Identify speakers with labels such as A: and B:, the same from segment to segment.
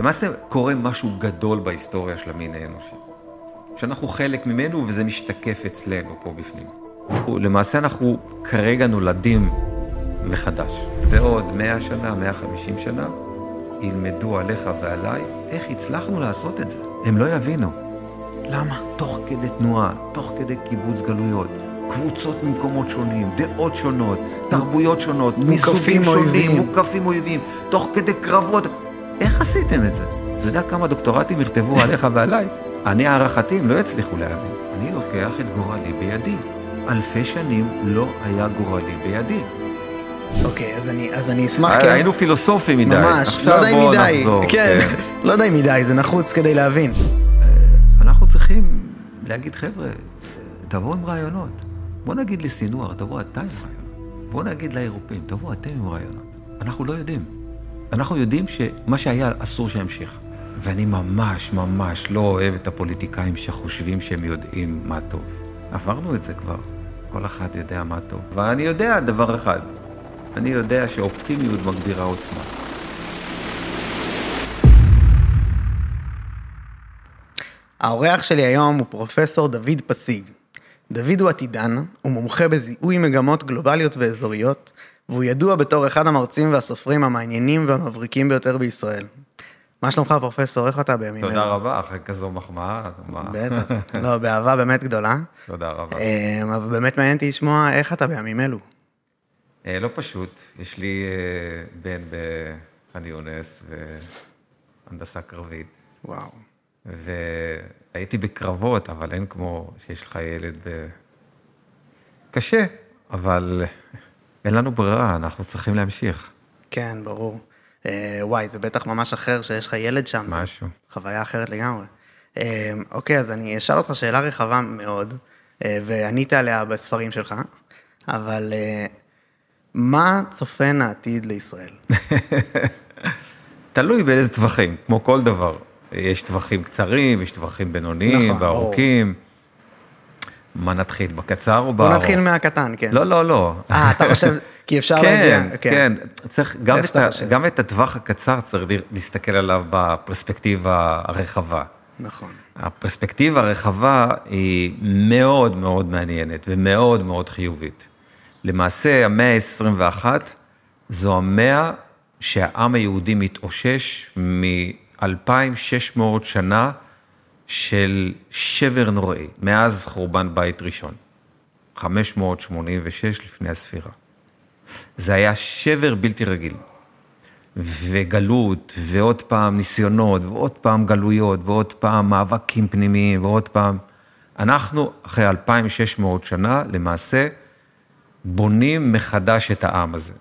A: למעשה קורה משהו גדול בהיסטוריה של המין האנושי, שאנחנו חלק ממנו וזה משתקף אצלנו פה בפנים. למעשה אנחנו כרגע נולדים מחדש. בעוד 100 שנה, 150 שנה, ילמדו עליך ועליי איך הצלחנו לעשות את זה. הם לא יבינו. למה? תוך כדי תנועה, תוך כדי קיבוץ גלויות, קבוצות ממקומות שונים, דעות שונות, תרבויות שונות, מסוגים שונים, מוקפים אויבים, תוך כדי קרבות. איך עשיתם את זה? אתה יודע כמה דוקטורטים יכתבו עליך ועליי? אני הערכתי, הם לא יצליחו להבין. אני לוקח את גורלי בידי. אלפי שנים לא היה גורלי בידי.
B: אוקיי, אז אני, אז אני אשמח,
A: כן. היינו פילוסופים מדי.
B: ממש, לא אם מדי. נחזור, כן, כן. לא אם מדי, זה נחוץ כדי להבין.
A: אה, אנחנו צריכים להגיד, חבר'ה, תבואו עם רעיונות. בוא נגיד לסינואר, תבואו אתה עם רעיונות. בוא נגיד לאירופאים, תבואו אתם עם רעיונות. אנחנו לא יודעים. אנחנו יודעים שמה שהיה אסור שימשיך. ואני ממש ממש לא אוהב את הפוליטיקאים שחושבים שהם יודעים מה טוב. עברנו את זה כבר. כל אחד יודע מה טוב. ואני יודע דבר אחד, אני יודע שאופטימיות מגבירה עוצמה.
B: האורח שלי היום הוא פרופסור דוד פסיג. דוד הוא עתידן, הוא מומחה בזיהוי מגמות גלובליות ואזוריות, והוא ידוע בתור אחד המרצים והסופרים המעניינים והמבריקים ביותר בישראל. מה שלומך פרופסור, איך אתה בימים
A: אלה? תודה רבה, אחרי כזו מחמאה.
B: בטח, לא, באהבה באמת גדולה.
A: תודה רבה.
B: אה, אבל באמת מעניין אותי לשמוע איך אתה בימים אלו.
A: אה, לא פשוט, יש לי אה, בן בח'אן יונס והנדסה קרבית.
B: וואו.
A: והייתי בקרבות, אבל אין כמו שיש לך ילד ב... קשה, אבל אין לנו ברירה, אנחנו צריכים להמשיך.
B: כן, ברור. אה, וואי, זה בטח ממש אחר שיש לך ילד שם.
A: משהו.
B: חוויה אחרת לגמרי. אה, אוקיי, אז אני אשאל אותך שאלה רחבה מאוד, אה, וענית עליה בספרים שלך, אבל אה, מה צופן העתיד לישראל?
A: תלוי באיזה טווחים, כמו כל דבר. יש טווחים קצרים, יש טווחים בינוניים נכון, וארוכים. מה נתחיל, בקצר או בארוך?
B: בוא נתחיל מהקטן, כן.
A: לא, לא, לא.
B: אה, אתה חושב, כי אפשר
A: כן,
B: להגיע.
A: כן, כן. צריך, גם את, ה, גם את הטווח הקצר צריך להסתכל עליו בפרספקטיבה הרחבה.
B: נכון.
A: הפרספקטיבה הרחבה היא מאוד מאוד מעניינת ומאוד מאוד חיובית. למעשה, המאה ה-21 זו המאה שהעם היהודי מתאושש מ-2,600 שנה של שבר נוראי, מאז חורבן בית ראשון, 586 לפני הספירה. זה היה שבר בלתי רגיל. וגלות, ועוד פעם ניסיונות, ועוד פעם גלויות, ועוד פעם מאבקים פנימיים, ועוד פעם... אנחנו, אחרי 2,600 שנה, למעשה, בונים מחדש את העם הזה.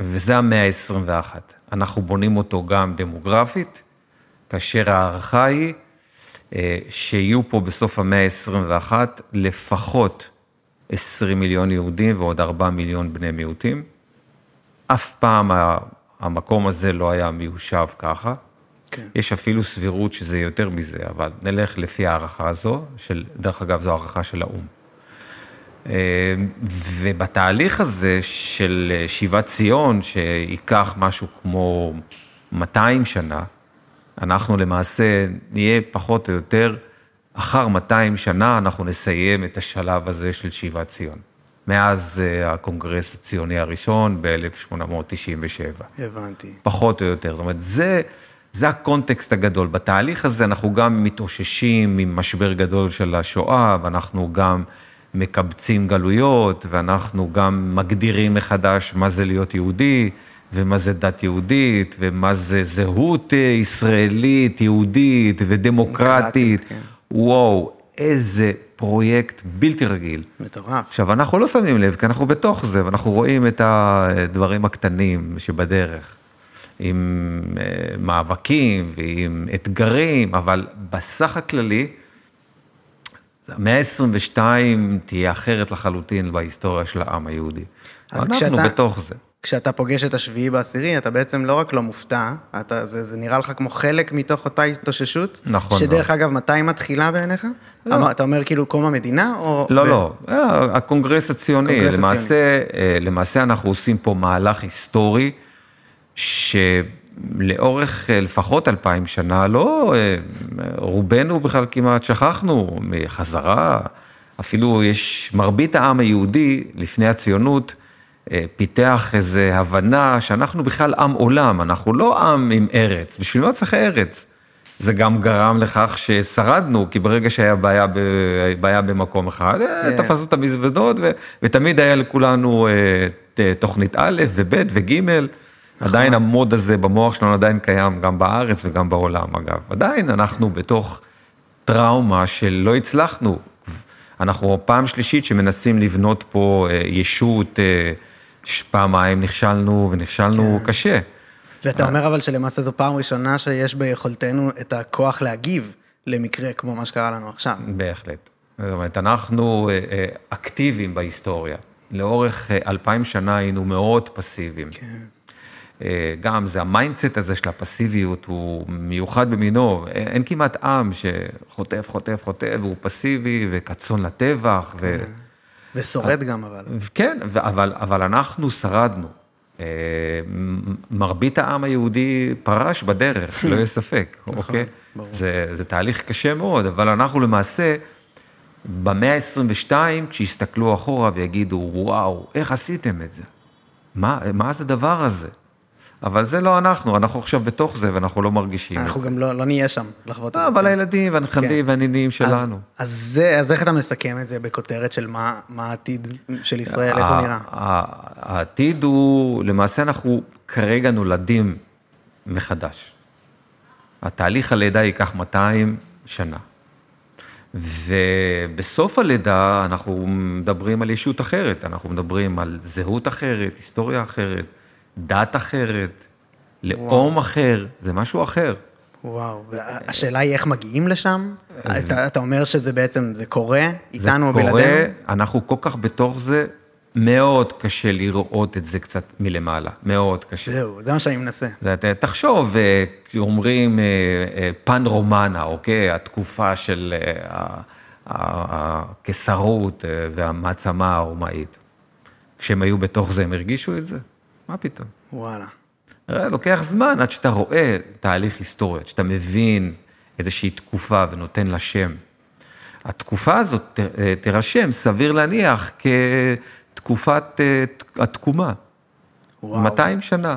A: וזה המאה ה-21. אנחנו בונים אותו גם דמוגרפית, כאשר ההערכה היא שיהיו פה בסוף המאה ה-21 לפחות 20 מיליון יהודים ועוד 4 מיליון בני מיעוטים. אף פעם המקום הזה לא היה מיושב ככה. כן. יש אפילו סבירות שזה יותר מזה, אבל נלך לפי ההערכה הזו, של, דרך אגב, זו הערכה של האו"ם. אה, ובתהליך הזה של שיבת ציון, שייקח משהו כמו 200 שנה, אנחנו למעשה נהיה פחות או יותר, אחר 200 שנה אנחנו נסיים את השלב הזה של שיבת ציון. מאז אה, הקונגרס הציוני הראשון ב-1897.
B: הבנתי.
A: פחות או יותר, זאת אומרת, זה, זה הקונטקסט הגדול. בתהליך הזה אנחנו גם מתאוששים ממשבר גדול של השואה, ואנחנו גם מקבצים גלויות, ואנחנו גם מגדירים מחדש מה זה להיות יהודי. ומה זה דת יהודית, ומה זה זהות אה, ישראלית, יהודית ודמוקרטית. כן. וואו, איזה פרויקט בלתי רגיל.
B: מטורף.
A: עכשיו, אנחנו לא שמים לב, כי אנחנו בתוך זה, ואנחנו רואים את הדברים הקטנים שבדרך, עם אה, מאבקים ועם אתגרים, אבל בסך הכללי, המאה ה-22 תהיה אחרת לחלוטין בהיסטוריה של העם היהודי. אנחנו כשאתה, בתוך זה.
B: כשאתה פוגש את השביעי בעשירי, אתה בעצם לא רק לא מופתע, אתה, זה, זה נראה לך כמו חלק מתוך אותה התאוששות.
A: נכון.
B: שדרך אגב, מתי מתחילה בעיניך? לא. אתה אומר כאילו קום המדינה, או...
A: לא, ב... לא, אה, הקונגרס הציוני. הקונגרס למעשה, הציוני. אה, למעשה אנחנו עושים פה מהלך היסטורי, ש... לאורך אה, לפחות אלפיים שנה, לא, רובנו בכלל כמעט שכחנו מחזרה, אפילו יש, מרבית העם היהודי לפני הציונות, פיתח איזו הבנה שאנחנו בכלל עם עולם, אנחנו לא עם עם ארץ, בשביל מה צריך ארץ? זה גם גרם לכך ששרדנו, כי ברגע שהיה בעיה, ב, בעיה במקום אחד, כן. תפסו את המזוודות, ו, ותמיד היה לכולנו תוכנית א' וב' וג'. נכון. עדיין המוד הזה במוח שלנו עדיין קיים גם בארץ וגם בעולם אגב. עדיין אנחנו בתוך טראומה של לא הצלחנו. אנחנו פעם שלישית שמנסים לבנות פה אה, ישות, אה, פעמיים נכשלנו ונכשלנו כן. קשה.
B: ואתה אומר אבל שלמעשה זו פעם ראשונה שיש ביכולתנו את הכוח להגיב למקרה כמו מה שקרה לנו עכשיו.
A: בהחלט. זאת אומרת, אנחנו אה, אקטיביים בהיסטוריה. לאורך אלפיים שנה היינו מאוד פסיביים. כן. אה, גם זה ה mindset הזה של הפסיביות הוא מיוחד במינו, אין כמעט עם שחוטף, חוטף, חוטף, והוא פסיבי וכצאן לטבח. ו...
B: ושורד גם אבל.
A: כן, אבל, אבל אנחנו שרדנו. אה, מרבית העם היהודי פרש בדרך, לא יהיה ספק, נכון, אוקיי? זה, זה תהליך קשה מאוד, אבל אנחנו למעשה, במאה ה-22, כשיסתכלו אחורה ויגידו, וואו, איך עשיתם את זה? מה, מה זה הדבר הזה? אבל זה לא אנחנו, אנחנו עכשיו בתוך זה ואנחנו לא מרגישים את
B: זה. אנחנו גם לא, לא נהיה שם לחוות את זה.
A: אבל הילדים והנכדים כן. והנינים שלנו.
B: אז, אז, זה, אז איך אתה מסכם את זה בכותרת של מה, מה העתיד של ישראל, איך הוא נראה?
A: העתיד הוא, למעשה אנחנו כרגע נולדים מחדש. התהליך הלידה ייקח 200 שנה. ובסוף הלידה אנחנו מדברים על ישות אחרת, אנחנו מדברים על זהות אחרת, היסטוריה אחרת. דת אחרת, לאום וואו. אחר, זה משהו אחר.
B: וואו, והשאלה היא איך מגיעים לשם? אה, אתה, אתה אומר שזה בעצם, זה קורה איתנו או בלעדינו? זה קורה,
A: אנחנו כל כך בתוך זה, מאוד קשה לראות את זה קצת מלמעלה, מאוד קשה.
B: זהו, זה מה שאני מנסה.
A: תחשוב, אה, כשאומרים אה, פן רומנה, אוקיי? התקופה של הקיסרות והמעצמה הרומאית. כשהם היו בתוך זה, הם הרגישו את זה? מה פתאום?
B: וואלה.
A: לוקח זמן עד שאתה רואה תהליך היסטורי, עד שאתה מבין איזושהי תקופה ונותן לה שם. התקופה הזאת תירשם, סביר להניח, כתקופת אה, התקומה. וואו. 200 שנה.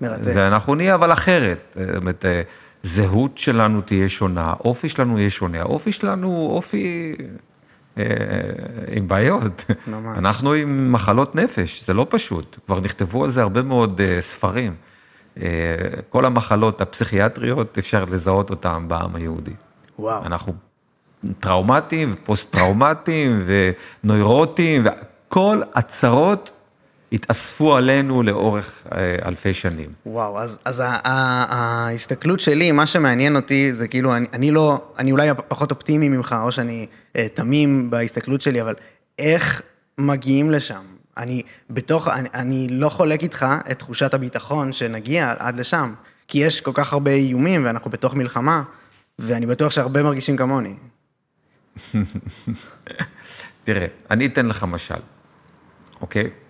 A: מרתק. ואנחנו נהיה אבל אחרת. זאת אומרת, אה, זהות שלנו תהיה שונה, אופי שלנו יהיה שונה. האופי שלנו אופי אה, עם בעיות. ממש. אנחנו עם מחלות נפש, זה לא פשוט. כבר נכתבו על זה הרבה מאוד אה, ספרים. אה, כל המחלות הפסיכיאטריות, אפשר לזהות אותן בעם היהודי.
B: וואו.
A: אנחנו טראומטיים, פוסט-טראומטיים ונוירוטיים, וכל הצרות התאספו עלינו לאורך אה, אלפי שנים.
B: וואו, אז, אז ההסתכלות שלי, מה שמעניין אותי זה כאילו, אני, אני לא, אני אולי פחות אופטימי ממך, או שאני אה, תמים בהסתכלות שלי, אבל איך מגיעים לשם? אני בתוך, אני, אני לא חולק איתך את תחושת הביטחון שנגיע עד לשם, כי יש כל כך הרבה איומים ואנחנו בתוך מלחמה, ואני בטוח שהרבה מרגישים כמוני.
A: תראה, אני אתן לך משל, אוקיי? אה,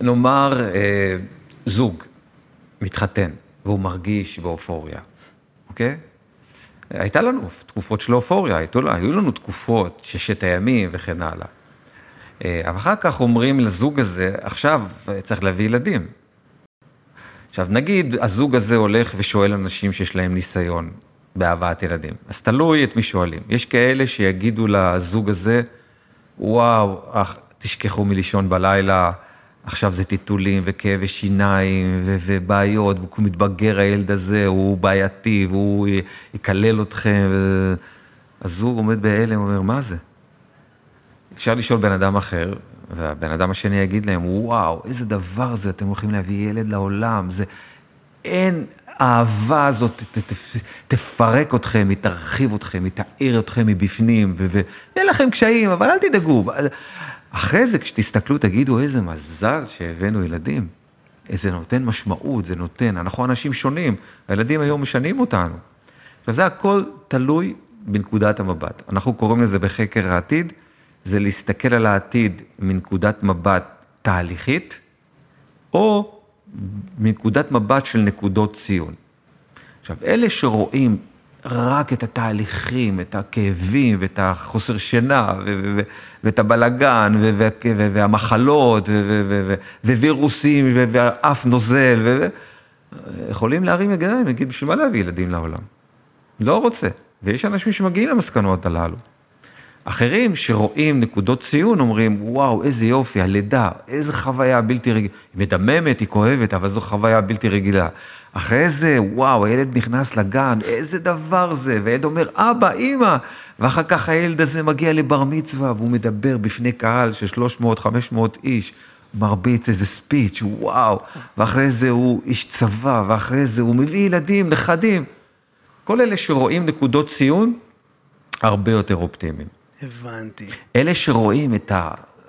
A: נאמר, אה, זוג מתחתן והוא מרגיש באופוריה, אוקיי? הייתה לנו תקופות של אופוריה, היו לנו תקופות, ששת הימים וכן הלאה. אה, אבל אחר כך אומרים לזוג הזה, עכשיו צריך להביא ילדים. עכשיו, נגיד הזוג הזה הולך ושואל אנשים שיש להם ניסיון בהבאת ילדים, אז תלוי את מי שואלים. יש כאלה שיגידו לזוג הזה, וואו, תשכחו מלישון בלילה, עכשיו זה טיטולים וכאבי שיניים ו- ובעיות, והוא מתבגר הילד הזה, הוא בעייתי והוא יקלל אתכם. ו... אז הוא עומד בהלם, אומר, מה זה? אפשר לשאול בן אדם אחר, והבן אדם השני יגיד להם, וואו, איזה דבר זה, אתם הולכים להביא ילד לעולם, זה... אין, האהבה הזאת ת, ת, תפרק אתכם, היא תרחיב אתכם, היא תאיר אתכם מבפנים, ואין לכם קשיים, אבל אל תדאגו. אחרי זה, כשתסתכלו, תגידו, איזה מזל שהבאנו ילדים. איזה נותן משמעות, זה נותן. אנחנו אנשים שונים, הילדים היום משנים אותנו. עכשיו, זה הכל תלוי בנקודת המבט. אנחנו קוראים לזה בחקר העתיד, זה להסתכל על העתיד מנקודת מבט תהליכית, או מנקודת מבט של נקודות ציון. עכשיו, אלה שרואים רק את התהליכים, את הכאבים, ואת החוסר שינה, ואת הבלגן, והמחלות, ווירוסים, ואף נוזל, יכולים להרים ידיים, להגיד, בשביל מה להביא ילדים לעולם? לא רוצה. ויש אנשים שמגיעים למסקנות הללו. אחרים שרואים נקודות ציון אומרים, וואו, איזה יופי, הלידה, איזה חוויה בלתי רגילה. היא מדממת, היא כואבת, אבל זו חוויה בלתי רגילה. אחרי זה, וואו, הילד נכנס לגן, איזה דבר זה, והילד אומר, אבא, אימא, ואחר כך הילד הזה מגיע לבר מצווה, והוא מדבר בפני קהל של 300-500 איש, מרביץ איזה ספיץ', וואו, ואחרי זה הוא איש צבא, ואחרי זה הוא מביא ילדים, נכדים. כל אלה שרואים נקודות ציון, הרבה יותר אופטימיים.
B: הבנתי.
A: אלה שרואים את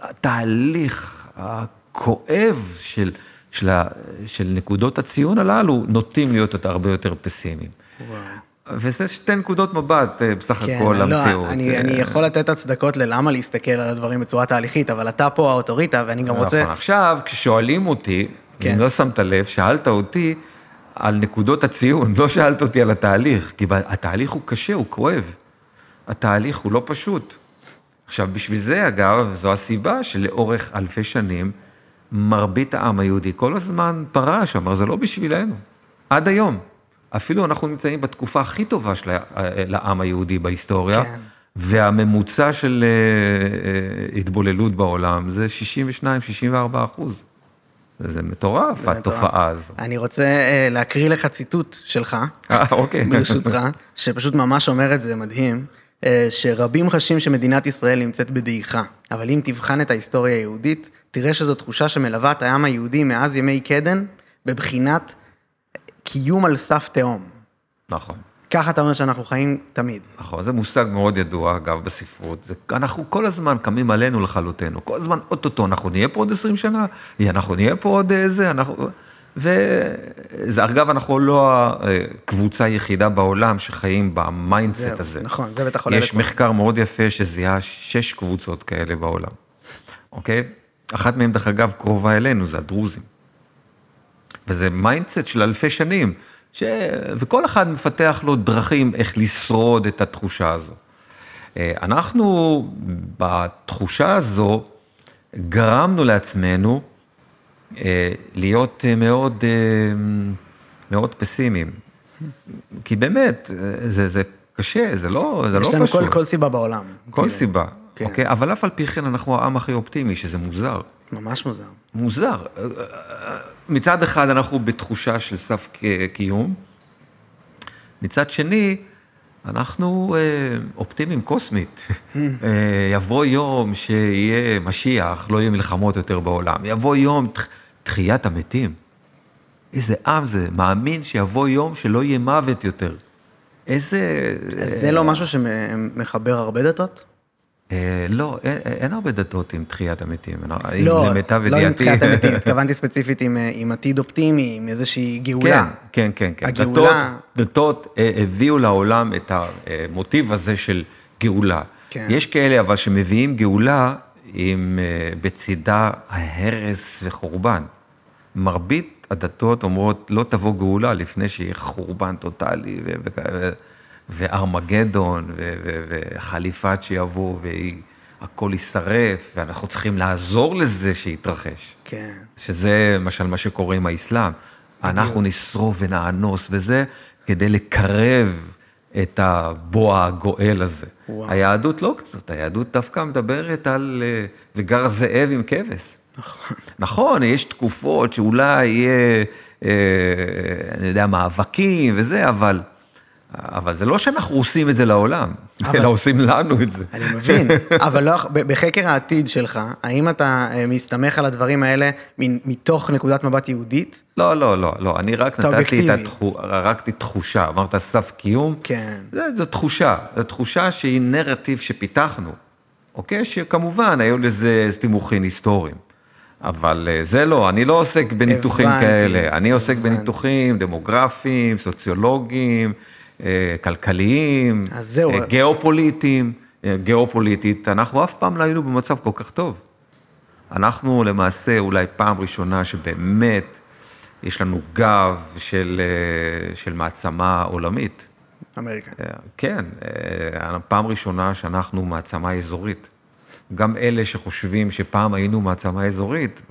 A: התהליך הכואב של, של, של נקודות הציון הללו, נוטים להיות הרבה יותר פסימיים. וואו. וזה שתי נקודות מבט אה, בסך כן, הכל לא, למציאות.
B: אני, אני יכול לתת הצדקות ללמה להסתכל על הדברים בצורה תהליכית, אבל אתה פה האוטוריטה ואני גם רוצה... נכון,
A: עכשיו, כששואלים אותי, כן. אם לא שמת לב, שאלת אותי על נקודות הציון, לא שאלת אותי על התהליך, כי התהליך הוא קשה, הוא כואב. התהליך הוא לא פשוט. עכשיו, בשביל זה, אגב, זו הסיבה שלאורך אלפי שנים, מרבית העם היהודי כל הזמן פרש, אמר, זה לא בשבילנו. עד היום. אפילו אנחנו נמצאים בתקופה הכי טובה של העם היהודי בהיסטוריה, כן. והממוצע של uh, התבוללות בעולם זה 62-64 אחוז. זה מטורף, זה התופעה מטורף. הזו.
B: אני רוצה להקריא לך ציטוט שלך, 아,
A: אוקיי.
B: ברשותך, שפשוט ממש אומר את זה מדהים. אה, שרבים חשים שמדינת ישראל נמצאת בדעיכה, אבל אם תבחן את ההיסטוריה היהודית, תראה שזו תחושה שמלווה את העם היהודי מאז ימי קדם, בבחינת קיום על סף תהום.
A: נכון.
B: ככה אתה אומר שאנחנו חיים תמיד.
A: נכון, זה מושג מאוד ידוע, אגב, בספרות. זה, אנחנו כל הזמן קמים עלינו לכלותנו, כל הזמן, אוטוטו, אנחנו נהיה פה עוד 20 שנה, אנחנו נהיה פה עוד איזה, אנחנו... וזה, אגב, אנחנו לא הקבוצה היחידה בעולם שחיים ב mindset הזה.
B: נכון, זה בטח עולה
A: יש מחקר מאוד יפה שזיהה שש קבוצות כאלה בעולם, אוקיי? אחת מהן, דרך אגב, קרובה אלינו, זה הדרוזים. וזה mindset של אלפי שנים, ש... וכל אחד מפתח לו דרכים איך לשרוד את התחושה הזו. אה, אנחנו, בתחושה הזו, גרמנו לעצמנו, להיות אה, מאוד, אה, מאוד פסימיים. כי באמת, זה, זה קשה, זה לא, זה לא פשוט.
B: יש לנו כל, כל סיבה בעולם.
A: כל כאילו. סיבה, כן. אוקיי? אבל אף על פי כן אנחנו העם הכי אופטימי, שזה מוזר.
B: ממש מוזר.
A: מוזר. מצד אחד אנחנו בתחושה של סף קיום, מצד שני, אנחנו אופטימיים קוסמית. יבוא יום שיהיה משיח, לא יהיו מלחמות יותר בעולם. יבוא יום... תחיית המתים. איזה עם זה, מאמין שיבוא יום שלא יהיה מוות יותר. איזה...
B: זה לא משהו שמחבר הרבה דתות?
A: אה, לא, אין הרבה דתות עם תחיית המתים.
B: לא, לא עם תחיית המתים, התכוונתי ספציפית עם עתיד אופטימי, עם איזושהי גאולה.
A: כן, כן, כן. הגאולה... דתות אה, הביאו לעולם את המוטיב הזה של גאולה. כן. יש כאלה אבל שמביאים גאולה עם אה, בצידה ההרס וחורבן. מרבית הדתות אומרות, לא תבוא גאולה לפני שיהיה חורבן טוטאלי, וארמגדון, וחליפת שיבוא, והכל יישרף, ואנחנו צריכים לעזור לזה שיתרחש.
B: כן.
A: שזה למשל מה שקורה עם האסלאם. אנחנו נשרוף ונאנוס וזה, כדי לקרב את הבוע הגואל הזה. וואו. היהדות לא כזאת, היהדות דווקא מדברת על אה, וגר זאב עם כבש. נכון. נכון, יש תקופות שאולי יהיה, אה, אני יודע, מאבקים וזה, אבל... אבל זה לא שאנחנו עושים את זה לעולם, אבל... אלא עושים לנו את זה.
B: אני מבין, אבל לא, בחקר העתיד שלך, האם אתה אה, מסתמך על הדברים האלה מתוך נקודת מבט יהודית?
A: לא, לא, לא, לא, אני רק נתתי את התחושה, רק תחושה, אמרת סף קיום,
B: כן.
A: זה, זו תחושה, זו תחושה שהיא נרטיב שפיתחנו, אוקיי? שכמובן היו לזה תימוכין היסטוריים. אבל אה, זה לא, אני לא עוסק בניתוחים הבנתי, כאלה, אני עוסק הבנתי. בניתוחים דמוגרפיים, סוציולוגיים, כלכליים, אה, גיאופוליטיים, גיאופוליטית, אנחנו אף פעם לא היינו במצב כל כך טוב. אנחנו למעשה אולי פעם ראשונה שבאמת יש לנו גב של, אה, של מעצמה עולמית.
B: אמריקה.
A: כן, פעם ראשונה שאנחנו מעצמה אזורית. גם אלה שחושבים שפעם היינו מעצמה אזורית,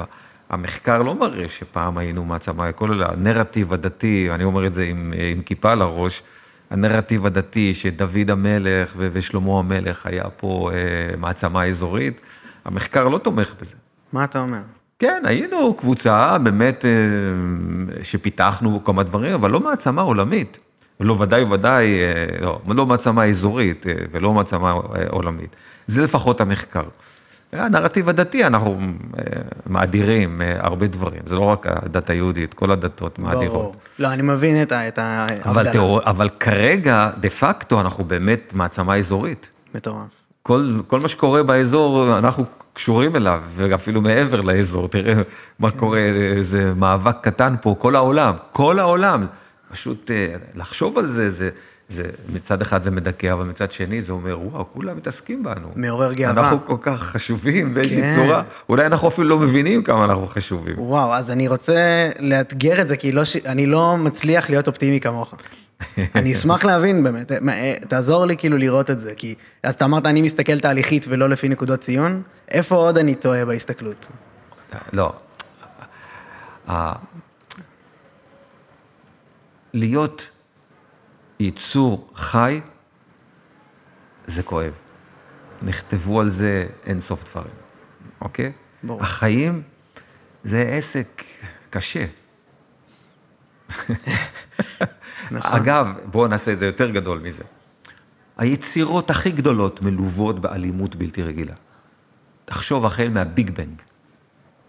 A: המחקר לא מראה שפעם היינו מעצמה, כל הנרטיב הדתי, אני אומר את זה עם, עם כיפה על הראש, הנרטיב הדתי שדוד המלך ושלמה המלך היה פה אה, מעצמה אזורית, המחקר לא תומך בזה.
B: מה אתה אומר?
A: כן, היינו קבוצה באמת אה, שפיתחנו כמה דברים, אבל לא מעצמה עולמית. לא, ודאי וודאי, אה, לא, לא מעצמה אזורית ולא מעצמה עולמית. זה לפחות המחקר. הנרטיב הדתי, אנחנו מאדירים הרבה דברים, זה לא רק הדת היהודית, כל הדתות מאדירות. ברור.
B: לא, אני מבין את ההבדלה.
A: אבל, תיאור, אבל כרגע, דה פקטו, אנחנו באמת מעצמה אזורית.
B: מטורף.
A: כל, כל מה שקורה באזור, אנחנו קשורים אליו, ואפילו מעבר לאזור, תראה מה. קורה, איזה מאבק קטן פה, כל העולם, כל העולם. פשוט אה, לחשוב על זה, זה, זה מצד אחד זה מדכא, אבל מצד שני זה אומר, וואו, כולם מתעסקים בנו.
B: מעורר גאווה.
A: אנחנו כל כך חשובים באיזושהי כן. צורה, אולי אנחנו אפילו לא מבינים כמה אנחנו חשובים.
B: וואו, אז אני רוצה לאתגר את זה, כי לא, אני לא מצליח להיות אופטימי כמוך. אני אשמח להבין באמת, אה, תעזור לי כאילו לראות את זה, כי אז אתה אמרת, אני מסתכל תהליכית ולא לפי נקודות ציון, איפה עוד אני טועה בהסתכלות?
A: לא. להיות יצור חי, זה כואב. נכתבו על זה אין סוף דברים, אוקיי? ברור. החיים זה עסק קשה. נכון. אגב, בואו נעשה את זה יותר גדול מזה. היצירות הכי גדולות מלוות באלימות בלתי רגילה. תחשוב החל מהביג בנג,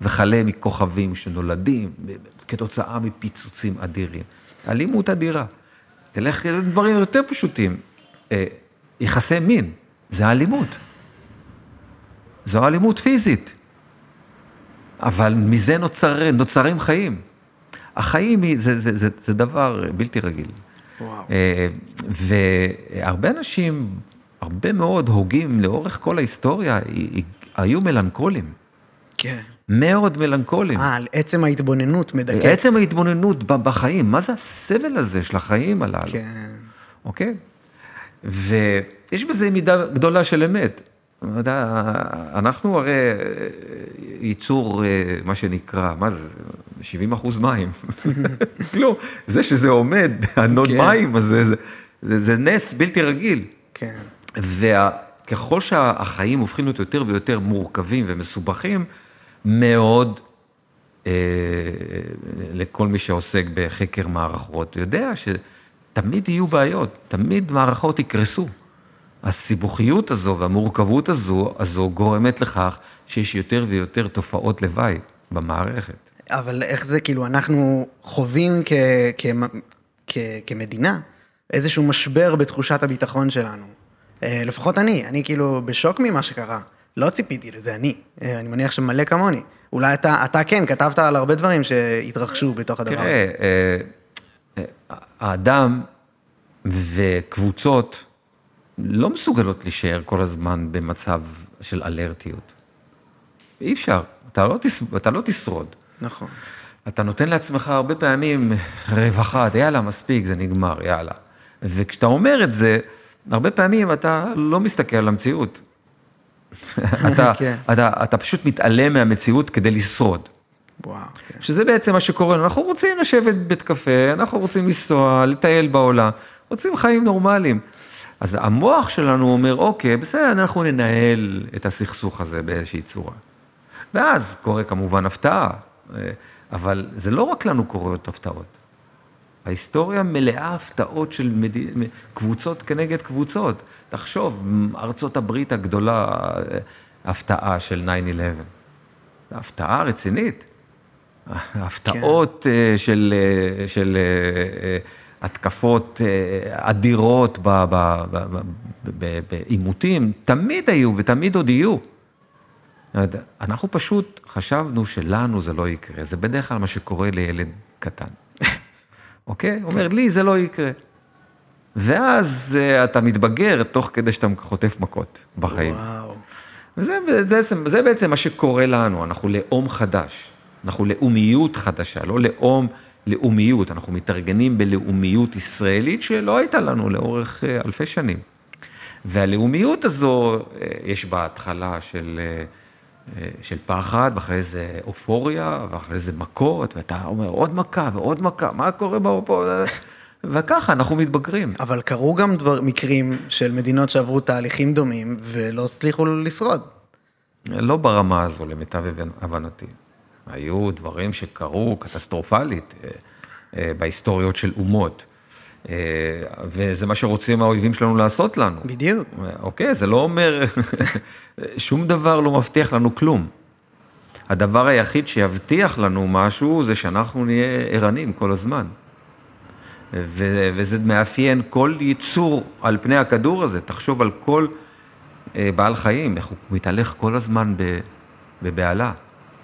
A: וכלה מכוכבים שנולדים כתוצאה מפיצוצים אדירים. אלימות אדירה. תלך לדברים יותר פשוטים. אה, יחסי מין, זה אלימות. זו אלימות פיזית. אבל מזה נוצר, נוצרים חיים. החיים זה, זה, זה, זה דבר בלתי רגיל. וואו. אה, והרבה אנשים, הרבה מאוד הוגים לאורך כל ההיסטוריה, היו מלנכולים.
B: כן.
A: מאוד מלנכולים.
B: אה, על עצם ההתבוננות מדכאת.
A: עצם ההתבוננות בחיים, מה זה הסבל הזה של החיים הללו?
B: כן.
A: אוקיי? ויש בזה מידה גדולה של אמת. אנחנו הרי ייצור, מה שנקרא, מה זה, 70 אחוז מים. כלום, זה שזה עומד, הנאד כן. מים, אז זה, זה, זה, זה נס בלתי רגיל.
B: כן.
A: וככל שהחיים הופכים להיות יותר ויותר מורכבים ומסובכים, מאוד אה, לכל מי שעוסק בחקר מערכות, יודע שתמיד יהיו בעיות, תמיד מערכות יקרסו. הסיבוכיות הזו והמורכבות הזו, הזו גורמת לכך שיש יותר ויותר תופעות לוואי במערכת.
B: אבל איך זה, כאילו, אנחנו חווים כ, כ, כ, כמדינה איזשהו משבר בתחושת הביטחון שלנו. אה, לפחות אני, אני כאילו בשוק ממה שקרה. לא ציפיתי לזה, אני. אה, אני מניח שמלא כמוני. אולי אתה, אתה כן, כתבת על הרבה דברים שהתרחשו בתוך הדבר
A: הזה. תראה, אה, האדם וקבוצות לא מסוגלות להישאר כל הזמן במצב של אלרטיות. אי אפשר, אתה לא, תש... אתה לא תשרוד.
B: נכון.
A: אתה נותן לעצמך הרבה פעמים רווחה, יאללה, מספיק, זה נגמר, יאללה. וכשאתה אומר את זה, הרבה פעמים אתה לא מסתכל על המציאות. אתה, כן. אתה, אתה פשוט מתעלם מהמציאות כדי לשרוד.
B: וואו, כן.
A: שזה בעצם מה שקורה, אנחנו רוצים לשבת בבית קפה, אנחנו רוצים לנסוע, לטייל בעולם, רוצים חיים נורמליים. אז המוח שלנו אומר, אוקיי, בסדר, אנחנו ננהל את הסכסוך הזה באיזושהי צורה. ואז קורה כמובן הפתעה, אבל זה לא רק לנו קורות הפתעות. ההיסטוריה מלאה הפתעות של מד... קבוצות כנגד קבוצות. תחשוב, ארצות הברית הגדולה, הפתעה של 9-11. הפתעה רצינית. הפתעות כן. של, של התקפות אדירות בעימותים, תמיד היו ותמיד עוד יהיו. אנחנו פשוט חשבנו שלנו זה לא יקרה, זה בדרך כלל מה שקורה לילד קטן. אוקיי? הוא אומר, לי זה לא יקרה. ואז uh, אתה מתבגר תוך כדי שאתה חוטף מכות בחיים.
B: וואו.
A: וזה זה, זה, זה בעצם מה שקורה לנו, אנחנו לאום חדש, אנחנו לאומיות חדשה, לא לאום לאומיות, אנחנו מתארגנים בלאומיות ישראלית שלא הייתה לנו לאורך אה, אלפי שנים. והלאומיות הזו, אה, יש בה התחלה של, של פחד, ואחרי זה אופוריה, ואחרי זה מכות, ואתה אומר עוד מכה ועוד מכה, מה קורה פה? וככה אנחנו מתבגרים.
B: אבל קרו גם דבר, מקרים של מדינות שעברו תהליכים דומים ולא הצליחו לשרוד.
A: לא ברמה הזו, למיטב הבנתי. היו דברים שקרו קטסטרופלית אה, אה, בהיסטוריות של אומות. אה, וזה מה שרוצים האויבים שלנו לעשות לנו.
B: בדיוק.
A: אוקיי, זה לא אומר, שום דבר לא מבטיח לנו כלום. הדבר היחיד שיבטיח לנו משהו זה שאנחנו נהיה ערנים כל הזמן. ו- וזה מאפיין כל ייצור על פני הכדור הזה, תחשוב על כל בעל חיים, איך הוא מתהלך כל הזמן בבהלה.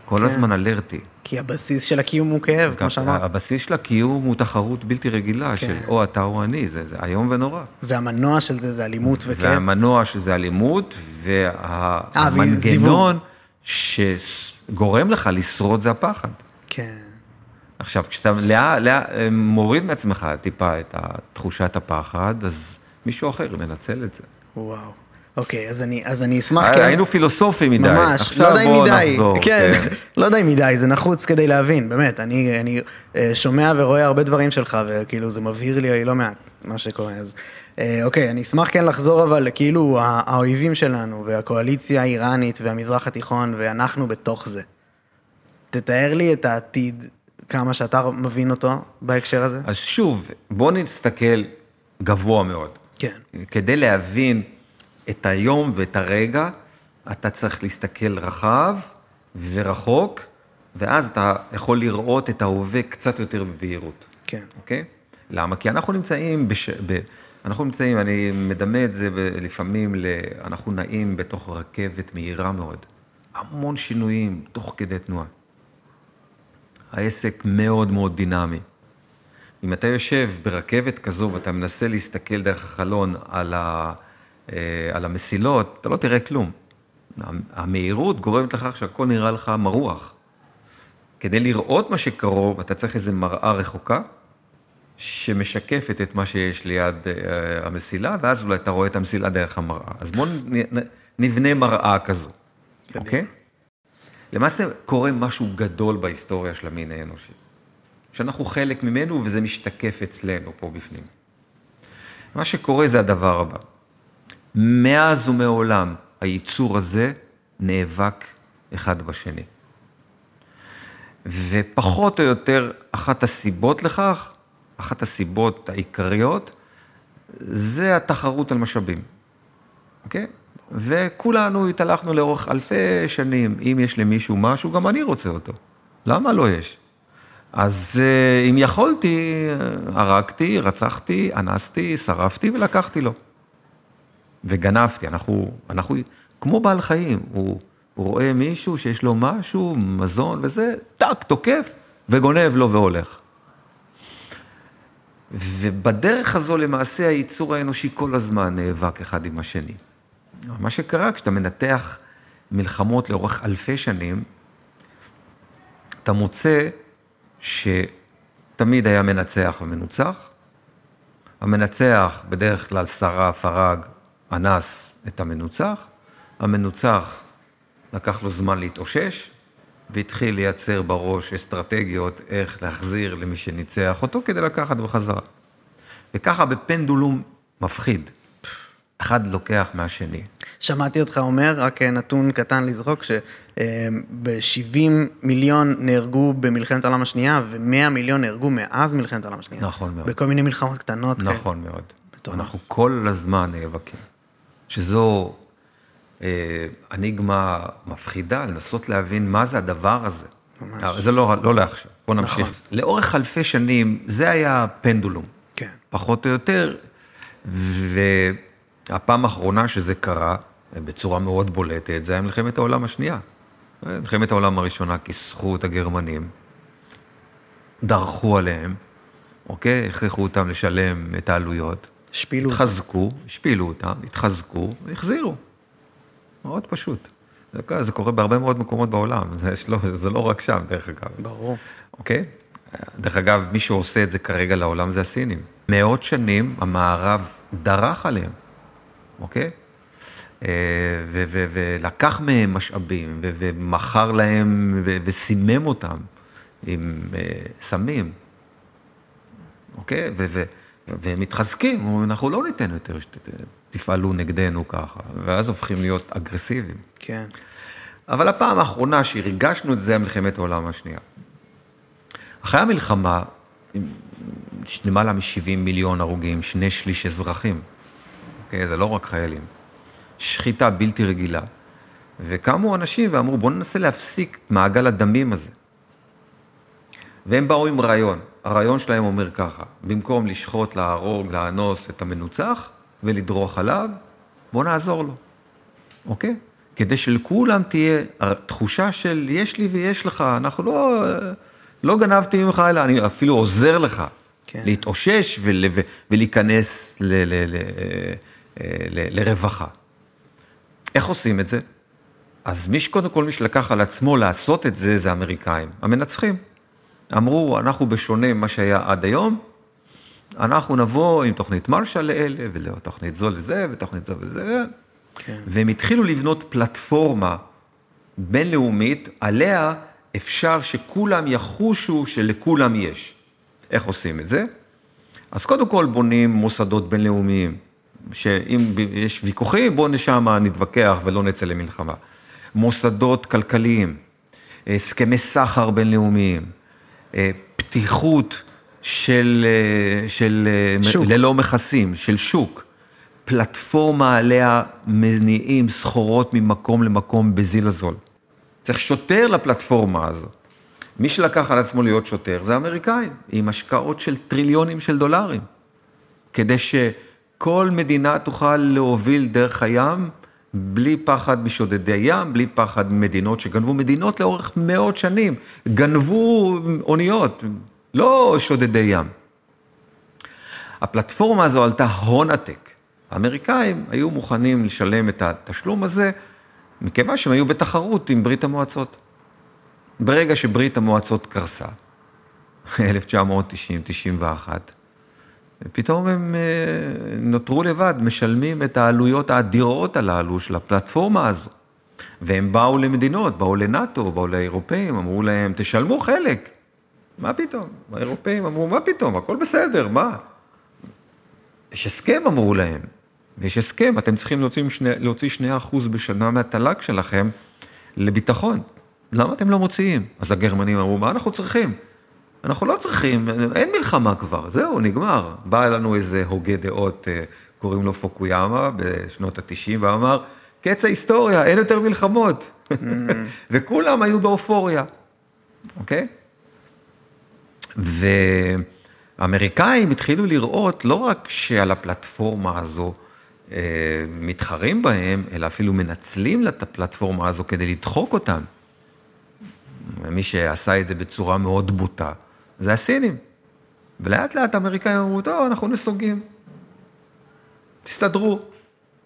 A: כל כן. הזמן אלרטי.
B: כי הבסיס של הקיום הוא כאב, כמו שאמרת.
A: הבסיס של הקיום הוא תחרות בלתי רגילה, כן. של או אתה או אני, זה, זה איום ונורא.
B: והמנוע של זה זה אלימות וכאב.
A: והמנוע של זה אלימות, והמנגנון אה, שגורם לך לשרוד זה הפחד.
B: כן.
A: עכשיו, כשאתה לאה, לאה, מוריד מעצמך טיפה את תחושת הפחד, אז מישהו אחר מנצל את זה.
B: וואו. אוקיי, אז אני, אז אני אשמח, כן.
A: היינו פילוסופים מדי.
B: ממש, לא אם מדי. נחזור, כן, כן. לא אם מדי, זה נחוץ כדי להבין, באמת. אני, אני אה, שומע ורואה הרבה דברים שלך, וכאילו זה מבהיר לי לא מעט מה שקורה. אז אה, אוקיי, אני אשמח כן לחזור, אבל כאילו האויבים שלנו, והקואליציה האיראנית, והמזרח התיכון, ואנחנו בתוך זה. תתאר לי את העתיד, כמה שאתה מבין אותו בהקשר הזה.
A: אז שוב, בוא נסתכל גבוה מאוד.
B: כן.
A: כדי להבין... את היום ואת הרגע, אתה צריך להסתכל רחב ורחוק, ואז אתה יכול לראות את ההווה קצת יותר בבהירות.
B: כן.
A: אוקיי? למה? כי אנחנו נמצאים, בש... ב... אנחנו נמצאים, אני מדמה את זה לפעמים, ל... אנחנו נעים בתוך רכבת מהירה מאוד. המון שינויים תוך כדי תנועה. העסק מאוד מאוד דינמי. אם אתה יושב ברכבת כזו ואתה מנסה להסתכל דרך החלון על ה... אה, על המסילות, אתה לא תראה כלום. המהירות גורמת לכך שהכל נראה לך מרוח. כדי לראות מה שקרוב, אתה צריך איזו מראה רחוקה, שמשקפת את מה שיש ליד uh, המסילה, ואז אולי אתה רואה את המסילה דרך המראה. אז בואו נבנה מראה כזו, אוקיי? Okay? למעשה קורה משהו גדול בהיסטוריה של המין האנושי, שאנחנו חלק ממנו וזה משתקף אצלנו פה בפנים. מה שקורה זה הדבר הבא. מאז ומעולם היצור הזה נאבק אחד בשני. ופחות או יותר אחת הסיבות לכך, אחת הסיבות העיקריות, זה התחרות על משאבים, אוקיי? וכולנו התהלכנו לאורך אלפי שנים, אם יש למישהו משהו, גם אני רוצה אותו. למה לא יש? אז אה, אם יכולתי, אה, הרגתי, רצחתי, אנסתי, שרפתי ולקחתי לו. וגנבתי, אנחנו, אנחנו כמו בעל חיים, הוא, הוא רואה מישהו שיש לו משהו, מזון וזה, טאק, תוקף, וגונב לו והולך. ובדרך הזו למעשה היצור האנושי כל הזמן נאבק אחד עם השני. מה שקרה כשאתה מנתח מלחמות לאורך אלפי שנים, אתה מוצא שתמיד היה מנצח ומנוצח. המנצח בדרך כלל שרף, הרג, אנס את המנוצח, המנוצח לקח לו זמן להתאושש, והתחיל לייצר בראש אסטרטגיות איך להחזיר למי שניצח אותו כדי לקחת בחזרה. וככה בפנדולום מפחיד. אחד לוקח מהשני.
B: שמעתי אותך אומר, רק נתון קטן לזרוק, שב-70 מיליון נהרגו במלחמת העולם השנייה, ו-100 מיליון נהרגו מאז מלחמת העולם השנייה.
A: נכון מאוד.
B: בכל מיני מלחמות קטנות.
A: נכון כאלה. מאוד. אנחנו כל הזמן נאבקים. שזו אה, אניגמה מפחידה, לנסות להבין מה זה הדבר הזה. ממש. אה, זה לא, לא לעכשיו, בוא נמשיך. נכון. לאורך אלפי שנים זה היה פנדולום.
B: כן.
A: פחות או יותר, והפעם האחרונה שזה קרה, בצורה מאוד בולטת, זה היה מלחמת העולם השנייה. מלחמת העולם הראשונה כיסחו את הגרמנים, דרכו עליהם, אוקיי? הכריחו אותם לשלם את העלויות.
B: השפילו.
A: התחזקו, השפילו אותם, התחזקו והחזירו. מאוד פשוט. זה, זה קורה בהרבה מאוד מקומות בעולם, זה, לא, זה לא רק שם, דרך אגב.
B: ברור.
A: אוקיי? דרך אגב, מי שעושה את זה כרגע לעולם זה הסינים. מאות שנים המערב דרך עליהם, אוקיי? אה, ולקח מהם משאבים, ומכר להם, וסימם אותם עם אה, סמים, אוקיי? והם מתחזקים, אומרים, אנחנו לא ניתן יותר שתפעלו נגדנו ככה, ואז הופכים להיות אגרסיביים.
B: כן.
A: אבל הפעם האחרונה שהרגשנו את זה, מלחמת העולם השנייה. אחרי המלחמה, למעלה מ-70 מיליון הרוגים, שני שליש אזרחים, אוקיי? זה לא רק חיילים. שחיטה בלתי רגילה. וקמו אנשים ואמרו, בואו ננסה להפסיק את מעגל הדמים הזה. והם באו עם רעיון. הרעיון שלהם אומר ככה, במקום לשחוט, להרוג, לאנוס את המנוצח ולדרוך עליו, בואו נעזור לו, אוקיי? כדי שלכולם תהיה תחושה של יש לי ויש לך, אנחנו לא, לא גנבתי ממך, אלא אני אפילו עוזר לך כן. להתאושש ול, ולהיכנס ל, ל, ל, ל, לרווחה. איך עושים את זה? אז מי שקודם כל, מי שלקח על עצמו לעשות את זה, זה האמריקאים, המנצחים. אמרו, אנחנו בשונה ממה שהיה עד היום, אנחנו נבוא עם תוכנית מרשה לאלה, ותוכנית זו לזה, ותוכנית זו לזה, כן. והם התחילו לבנות פלטפורמה בינלאומית, עליה אפשר שכולם יחושו שלכולם יש. איך עושים את זה? אז קודם כל בונים מוסדות בינלאומיים, שאם יש ויכוחים, בואו נשם נתווכח ולא נצא למלחמה. מוסדות כלכליים, הסכמי סחר בינלאומיים, פתיחות של, אה, של אה, שוק. ללא מכסים, של שוק, פלטפורמה עליה מניעים סחורות ממקום למקום בזיל הזול. צריך שוטר לפלטפורמה הזו. מי שלקח על עצמו להיות שוטר זה האמריקאים, עם השקעות של טריליונים של דולרים, כדי שכל מדינה תוכל להוביל דרך הים בלי פחד משודדי ים, בלי פחד ממדינות שגנבו מדינות לאורך מאות שנים, גנבו אוניות, לא שודדי ים. הפלטפורמה הזו עלתה הון עתק. האמריקאים היו מוכנים לשלם את התשלום הזה, מכיוון שהם היו בתחרות עם ברית המועצות. ברגע שברית המועצות קרסה, 1990-91, פתאום הם אה, נותרו לבד, משלמים את העלויות האדירות הללו של הפלטפורמה הזו. והם באו למדינות, באו לנאט"ו, באו לאירופאים, אמרו להם, תשלמו חלק. מה פתאום? האירופאים אמרו, מה פתאום, הכל בסדר, מה? יש הסכם, אמרו להם. יש הסכם, אתם צריכים להוציא, להוציא 2% בשנה מהתל"ג שלכם לביטחון. למה אתם לא מוציאים? אז הגרמנים אמרו, מה אנחנו צריכים? אנחנו לא צריכים, אין מלחמה כבר, זהו, נגמר. בא אלינו איזה הוגה דעות, אה, קוראים לו פוקויאמה, בשנות ה-90, ואמר, קץ ההיסטוריה, אין יותר מלחמות. וכולם היו באופוריה, אוקיי? והאמריקאים התחילו לראות לא רק שעל הפלטפורמה הזו אה, מתחרים בהם, אלא אפילו מנצלים את הפלטפורמה הזו כדי לדחוק אותם. מי שעשה את זה בצורה מאוד בוטה, זה הסינים. ולאט לאט האמריקאים אמרו, טוב, אנחנו נסוגים. תסתדרו.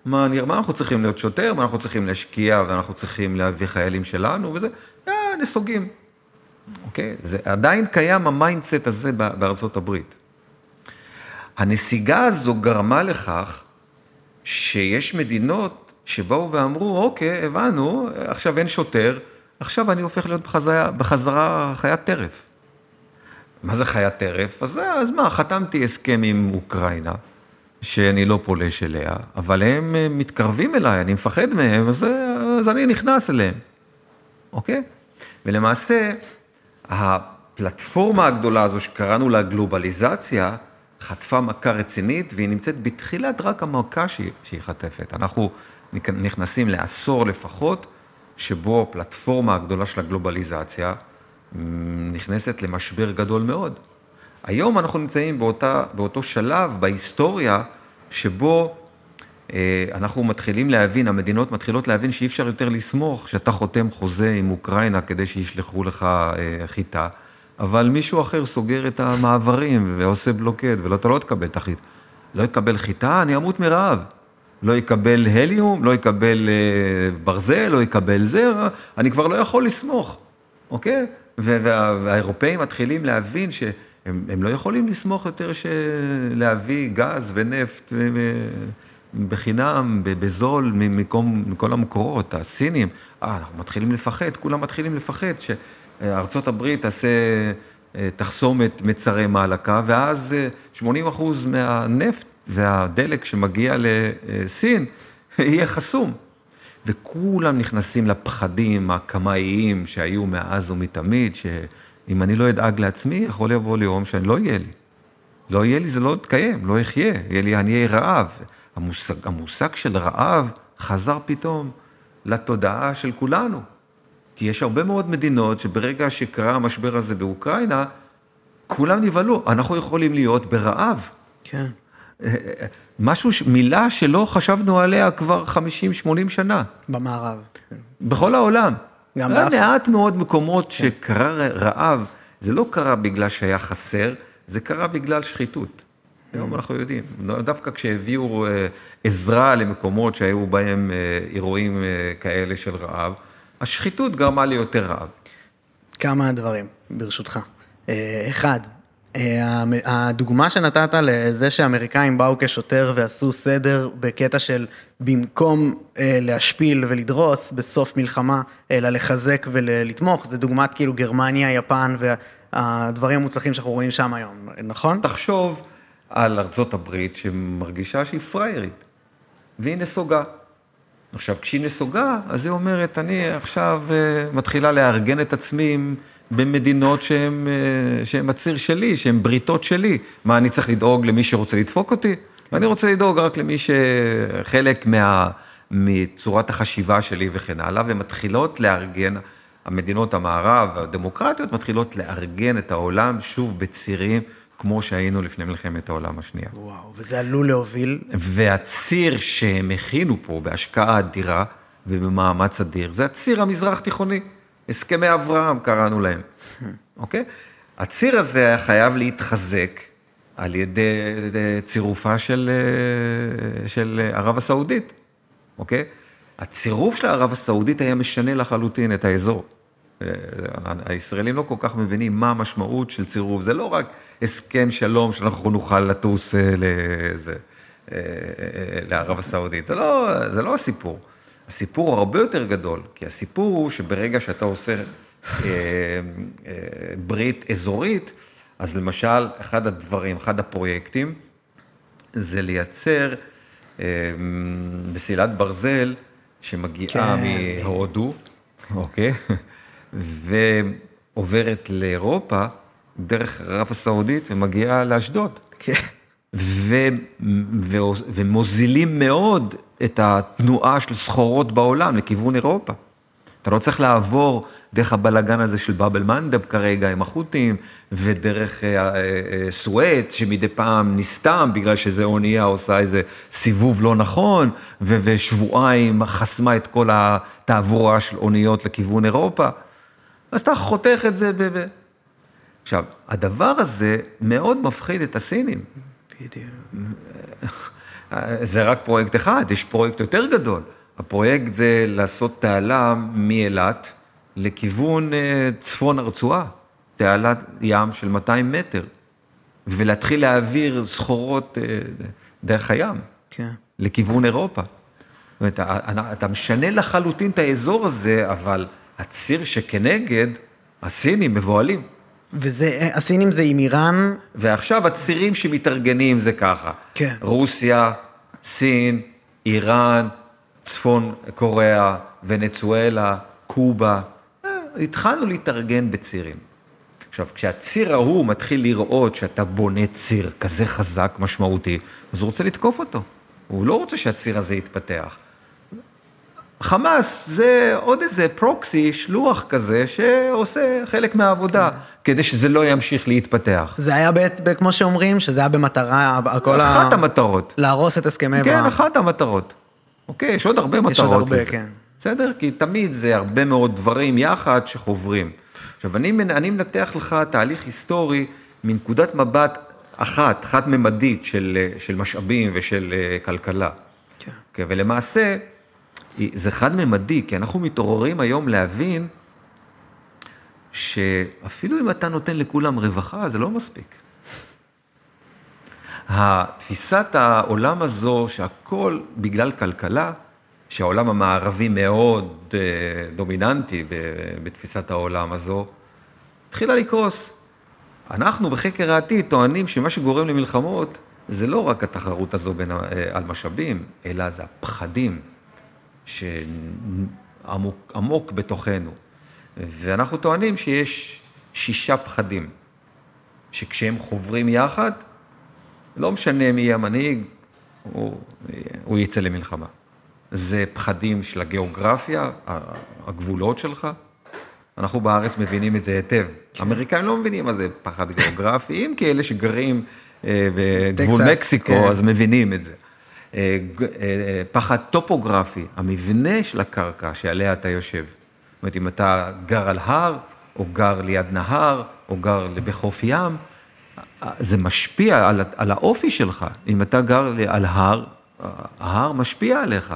A: מה, מה אנחנו צריכים להיות שוטר, מה אנחנו צריכים להשקיע, ואנחנו צריכים להביא חיילים שלנו, וזה, אה, נסוגים. אוקיי? זה עדיין קיים ה mindset הזה בארצות הברית. הנסיגה הזו גרמה לכך שיש מדינות שבאו ואמרו, אוקיי, הבנו, עכשיו אין שוטר, עכשיו אני הופך להיות בחזרה, בחזרה חיית טרף. מה זה חיית טרף? אז, אז מה, חתמתי הסכם עם אוקראינה, שאני לא פולש אליה, אבל הם מתקרבים אליי, אני מפחד מהם, אז, אז אני נכנס אליהם, אוקיי? ולמעשה, הפלטפורמה הגדולה הזו שקראנו לה גלובליזציה, חטפה מכה רצינית, והיא נמצאת בתחילת רק המכה שהיא, שהיא חטפת. אנחנו נכנסים לעשור לפחות, שבו הפלטפורמה הגדולה של הגלובליזציה נכנסת למשבר גדול מאוד. היום אנחנו נמצאים באותה, באותו שלב בהיסטוריה שבו אה, אנחנו מתחילים להבין, המדינות מתחילות להבין שאי אפשר יותר לסמוך שאתה חותם חוזה עם אוקראינה כדי שישלחו לך אה, חיטה, אבל מישהו אחר סוגר את המעברים ועושה בלוקד, ואתה לא תקבל את החיטה. לא יקבל חיטה, אני אמות מרעב. לא יקבל הליום, לא יקבל אה, ברזל, לא יקבל זה, אני כבר לא יכול לסמוך, אוקיי? וה, והאירופאים מתחילים להבין שהם הם לא יכולים לסמוך יותר. להביא גז ונפט בחינם, בזול, ממקום, מכל המקורות, הסינים. אה, אנחנו מתחילים לפחד, כולם מתחילים לפחד שארצות הברית תעשה, אה, תחסום את מצרי מעלקה, ואז 80 אה, אחוז מהנפט והדלק שמגיע לסין יהיה חסום. וכולם נכנסים לפחדים הקמאיים שהיו מאז ומתמיד, שאם אני לא אדאג לעצמי, יכול לבוא לי יום שאני לא יהיה לי. לא יהיה לי, זה לא יתקיים, לא אחיה, יהיה לי, אהיה רעב. המושג, המושג של רעב חזר פתאום לתודעה של כולנו. כי יש הרבה מאוד מדינות שברגע שקרה המשבר הזה באוקראינה, כולם נבהלו, אנחנו יכולים להיות ברעב.
B: כן.
A: משהו, מילה שלא חשבנו עליה כבר 50-80 שנה.
B: במערב.
A: בכל העולם.
B: גם
A: היה
B: באפריקה.
A: מעט מאוד מקומות כן. שקרה רעב, זה לא קרה בגלל שהיה חסר, זה קרה בגלל שחיתות. היום אנחנו יודעים, דווקא כשהביאו אה, עזרה למקומות שהיו בהם אה, אירועים אה, כאלה של רעב, השחיתות גרמה לי יותר רעב.
B: כמה דברים, ברשותך. אחד, הדוגמה שנתת לזה שאמריקאים באו כשוטר ועשו סדר בקטע של במקום להשפיל ולדרוס בסוף מלחמה, אלא לחזק ולתמוך, זה דוגמת כאילו גרמניה, יפן והדברים המוצלחים שאנחנו רואים שם היום, נכון?
A: תחשוב על ארצות הברית שמרגישה שהיא פריירית, והיא נסוגה. עכשיו, כשהיא נסוגה, אז היא אומרת, אני עכשיו מתחילה לארגן את עצמי במדינות שהן, שהן הציר שלי, שהן בריתות שלי. מה, אני צריך לדאוג למי שרוצה לדפוק אותי? אני רוצה לדאוג רק למי שחלק מה, מצורת החשיבה שלי וכן הלאה, ומתחילות לארגן, המדינות המערב, הדמוקרטיות, מתחילות לארגן את העולם שוב בצירים. כמו שהיינו לפני מלחמת העולם השנייה.
B: וואו, וזה עלול להוביל.
A: והציר שהם הכינו פה בהשקעה אדירה ובמאמץ אדיר, זה הציר המזרח תיכוני. הסכמי אברהם קראנו להם, אוקיי? הציר הזה היה חייב להתחזק על ידי צירופה של, של ערב הסעודית, אוקיי? הצירוף של ערב הסעודית היה משנה לחלוטין את האזור. הישראלים לא כל כך מבינים מה המשמעות של צירוף, זה לא רק הסכם שלום שאנחנו נוכל לטוס אה, לזה, אה, אה, לערב הסעודית, זה לא, זה לא הסיפור. הסיפור הוא הרבה יותר גדול, כי הסיפור הוא שברגע שאתה עושה ברית אזורית, אז למשל, אחד הדברים, אחד הפרויקטים, זה לייצר מסילת ברזל שמגיעה כן. מהודו, אוקיי? ועוברת לאירופה דרך ערב הסעודית ומגיעה לאשדוד.
B: כן.
A: ו, ו, ומוזילים מאוד את התנועה של סחורות בעולם לכיוון אירופה. אתה לא צריך לעבור דרך הבלגן הזה של באבל מנדב כרגע עם החות'ים, ודרך אה, אה, אה, סואט, שמדי פעם נסתם בגלל שזה אונייה עושה איזה סיבוב לא נכון, ו, ושבועיים חסמה את כל התעבורה של אוניות לכיוון אירופה. אז אתה חותך את זה ב... עכשיו, הדבר הזה מאוד מפחיד את הסינים.
B: בדיוק.
A: זה רק פרויקט אחד, יש פרויקט יותר גדול. הפרויקט זה לעשות תעלה מאילת לכיוון אה, צפון הרצועה, תעלת ים של 200 מטר, ולהתחיל להעביר סחורות אה, דרך הים,
B: כן.
A: לכיוון אירופה. זאת אומרת, אתה משנה לחלוטין את האזור הזה, אבל הציר שכנגד, הסינים מבוהלים.
B: וזה, הסינים זה עם איראן?
A: ועכשיו הצירים שמתארגנים זה ככה.
B: כן.
A: רוסיה, סין, איראן, צפון קוריאה, ונצואלה, קובה. אה, התחלנו להתארגן בצירים. עכשיו, כשהציר ההוא מתחיל לראות שאתה בונה ציר כזה חזק, משמעותי, אז הוא רוצה לתקוף אותו. הוא לא רוצה שהציר הזה יתפתח. חמאס זה עוד איזה פרוקסי, שלוח כזה, שעושה חלק מהעבודה, כן. כדי שזה לא ימשיך להתפתח.
B: זה היה, בעת, כמו שאומרים, שזה היה במטרה,
A: כל ה... אחת המטרות.
B: להרוס את הסכמי
A: אברהם. כן, אחת המטרות. אוקיי, יש עוד הרבה מטרות. יש עוד
B: הרבה,
A: לזה.
B: כן.
A: בסדר? כי תמיד זה הרבה מאוד דברים יחד שחוברים. עכשיו, אני, אני מנתח לך תהליך היסטורי מנקודת מבט אחת, חד-ממדית של, של משאבים ושל אה, כלכלה. כן. Okay, אוקיי, ולמעשה, זה חד-ממדי, כי אנחנו מתעוררים היום להבין שאפילו אם אתה נותן לכולם רווחה, זה לא מספיק. התפיסת העולם הזו, שהכל בגלל כלכלה, שהעולם המערבי מאוד אה, דומיננטי בתפיסת העולם הזו, התחילה לקרוס. אנחנו בחקר העתיד טוענים שמה שגורם למלחמות זה לא רק התחרות הזו בין, אה, על משאבים, אלא זה הפחדים שעמוק בתוכנו. ואנחנו טוענים שיש שישה פחדים, שכשהם חוברים יחד, לא משנה מי יהיה המנהיג, הוא, הוא יצא למלחמה. זה פחדים של הגיאוגרפיה, הגבולות שלך. אנחנו בארץ מבינים את זה היטב. כן. האמריקאים לא מבינים מה זה פחד גיאוגרפי, אם כאלה שגרים אה, בגבול מקסיקו, כן. אז מבינים את זה. אה, אה, פחד טופוגרפי, המבנה של הקרקע שעליה אתה יושב. זאת אומרת, אם אתה גר על הר, או גר ליד נהר, או גר בחוף ים, זה משפיע על, על האופי שלך. אם אתה גר על הר, ההר משפיע עליך.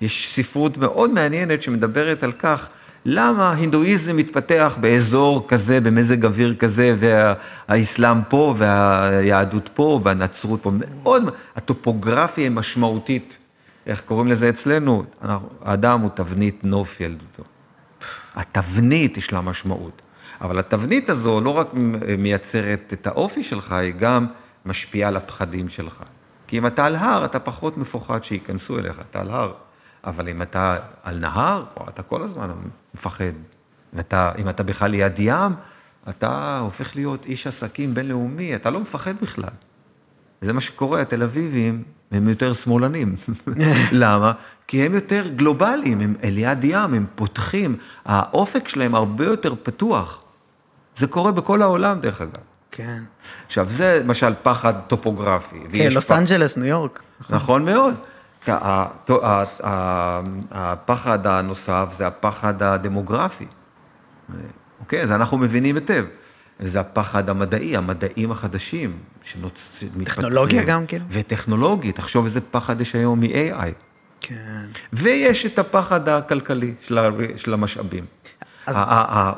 A: יש ספרות מאוד מעניינת שמדברת על כך למה ההינדואיזם מתפתח באזור כזה, במזג אוויר כזה, והאסלאם פה, והיהדות פה, והנצרות פה. מאוד, הטופוגרפיה היא משמעותית. איך קוראים לזה אצלנו? האדם הוא תבנית נוף ילדותו. התבנית יש לה משמעות. אבל התבנית הזו לא רק מייצרת את האופי שלך, היא גם משפיעה על הפחדים שלך. כי אם אתה על הר, אתה פחות מפוחד שייכנסו אליך, אתה על הר. אבל אם אתה על נהר, אתה כל הזמן מפחד. ואם אתה בכלל ליד ים, אתה הופך להיות איש עסקים בינלאומי, אתה לא מפחד בכלל. זה מה שקורה, התל אביבים הם יותר שמאלנים. למה? כי הם יותר גלובליים, הם ליד ים, הם פותחים, האופק שלהם הרבה יותר פתוח. זה קורה בכל העולם, דרך אגב.
B: כן.
A: עכשיו, זה למשל פחד טופוגרפי.
B: כן, לוס אנג'לס, ניו יורק.
A: נכון מאוד. הפחד הנוסף זה הפחד הדמוגרפי. אוקיי? אז אנחנו מבינים היטב. זה הפחד המדעי, המדעים החדשים
B: שמתפתחים. טכנולוגיה גם כן.
A: וטכנולוגיה, תחשוב איזה פחד יש היום מ-AI.
B: כן.
A: ויש את הפחד הכלכלי של המשאבים. אז...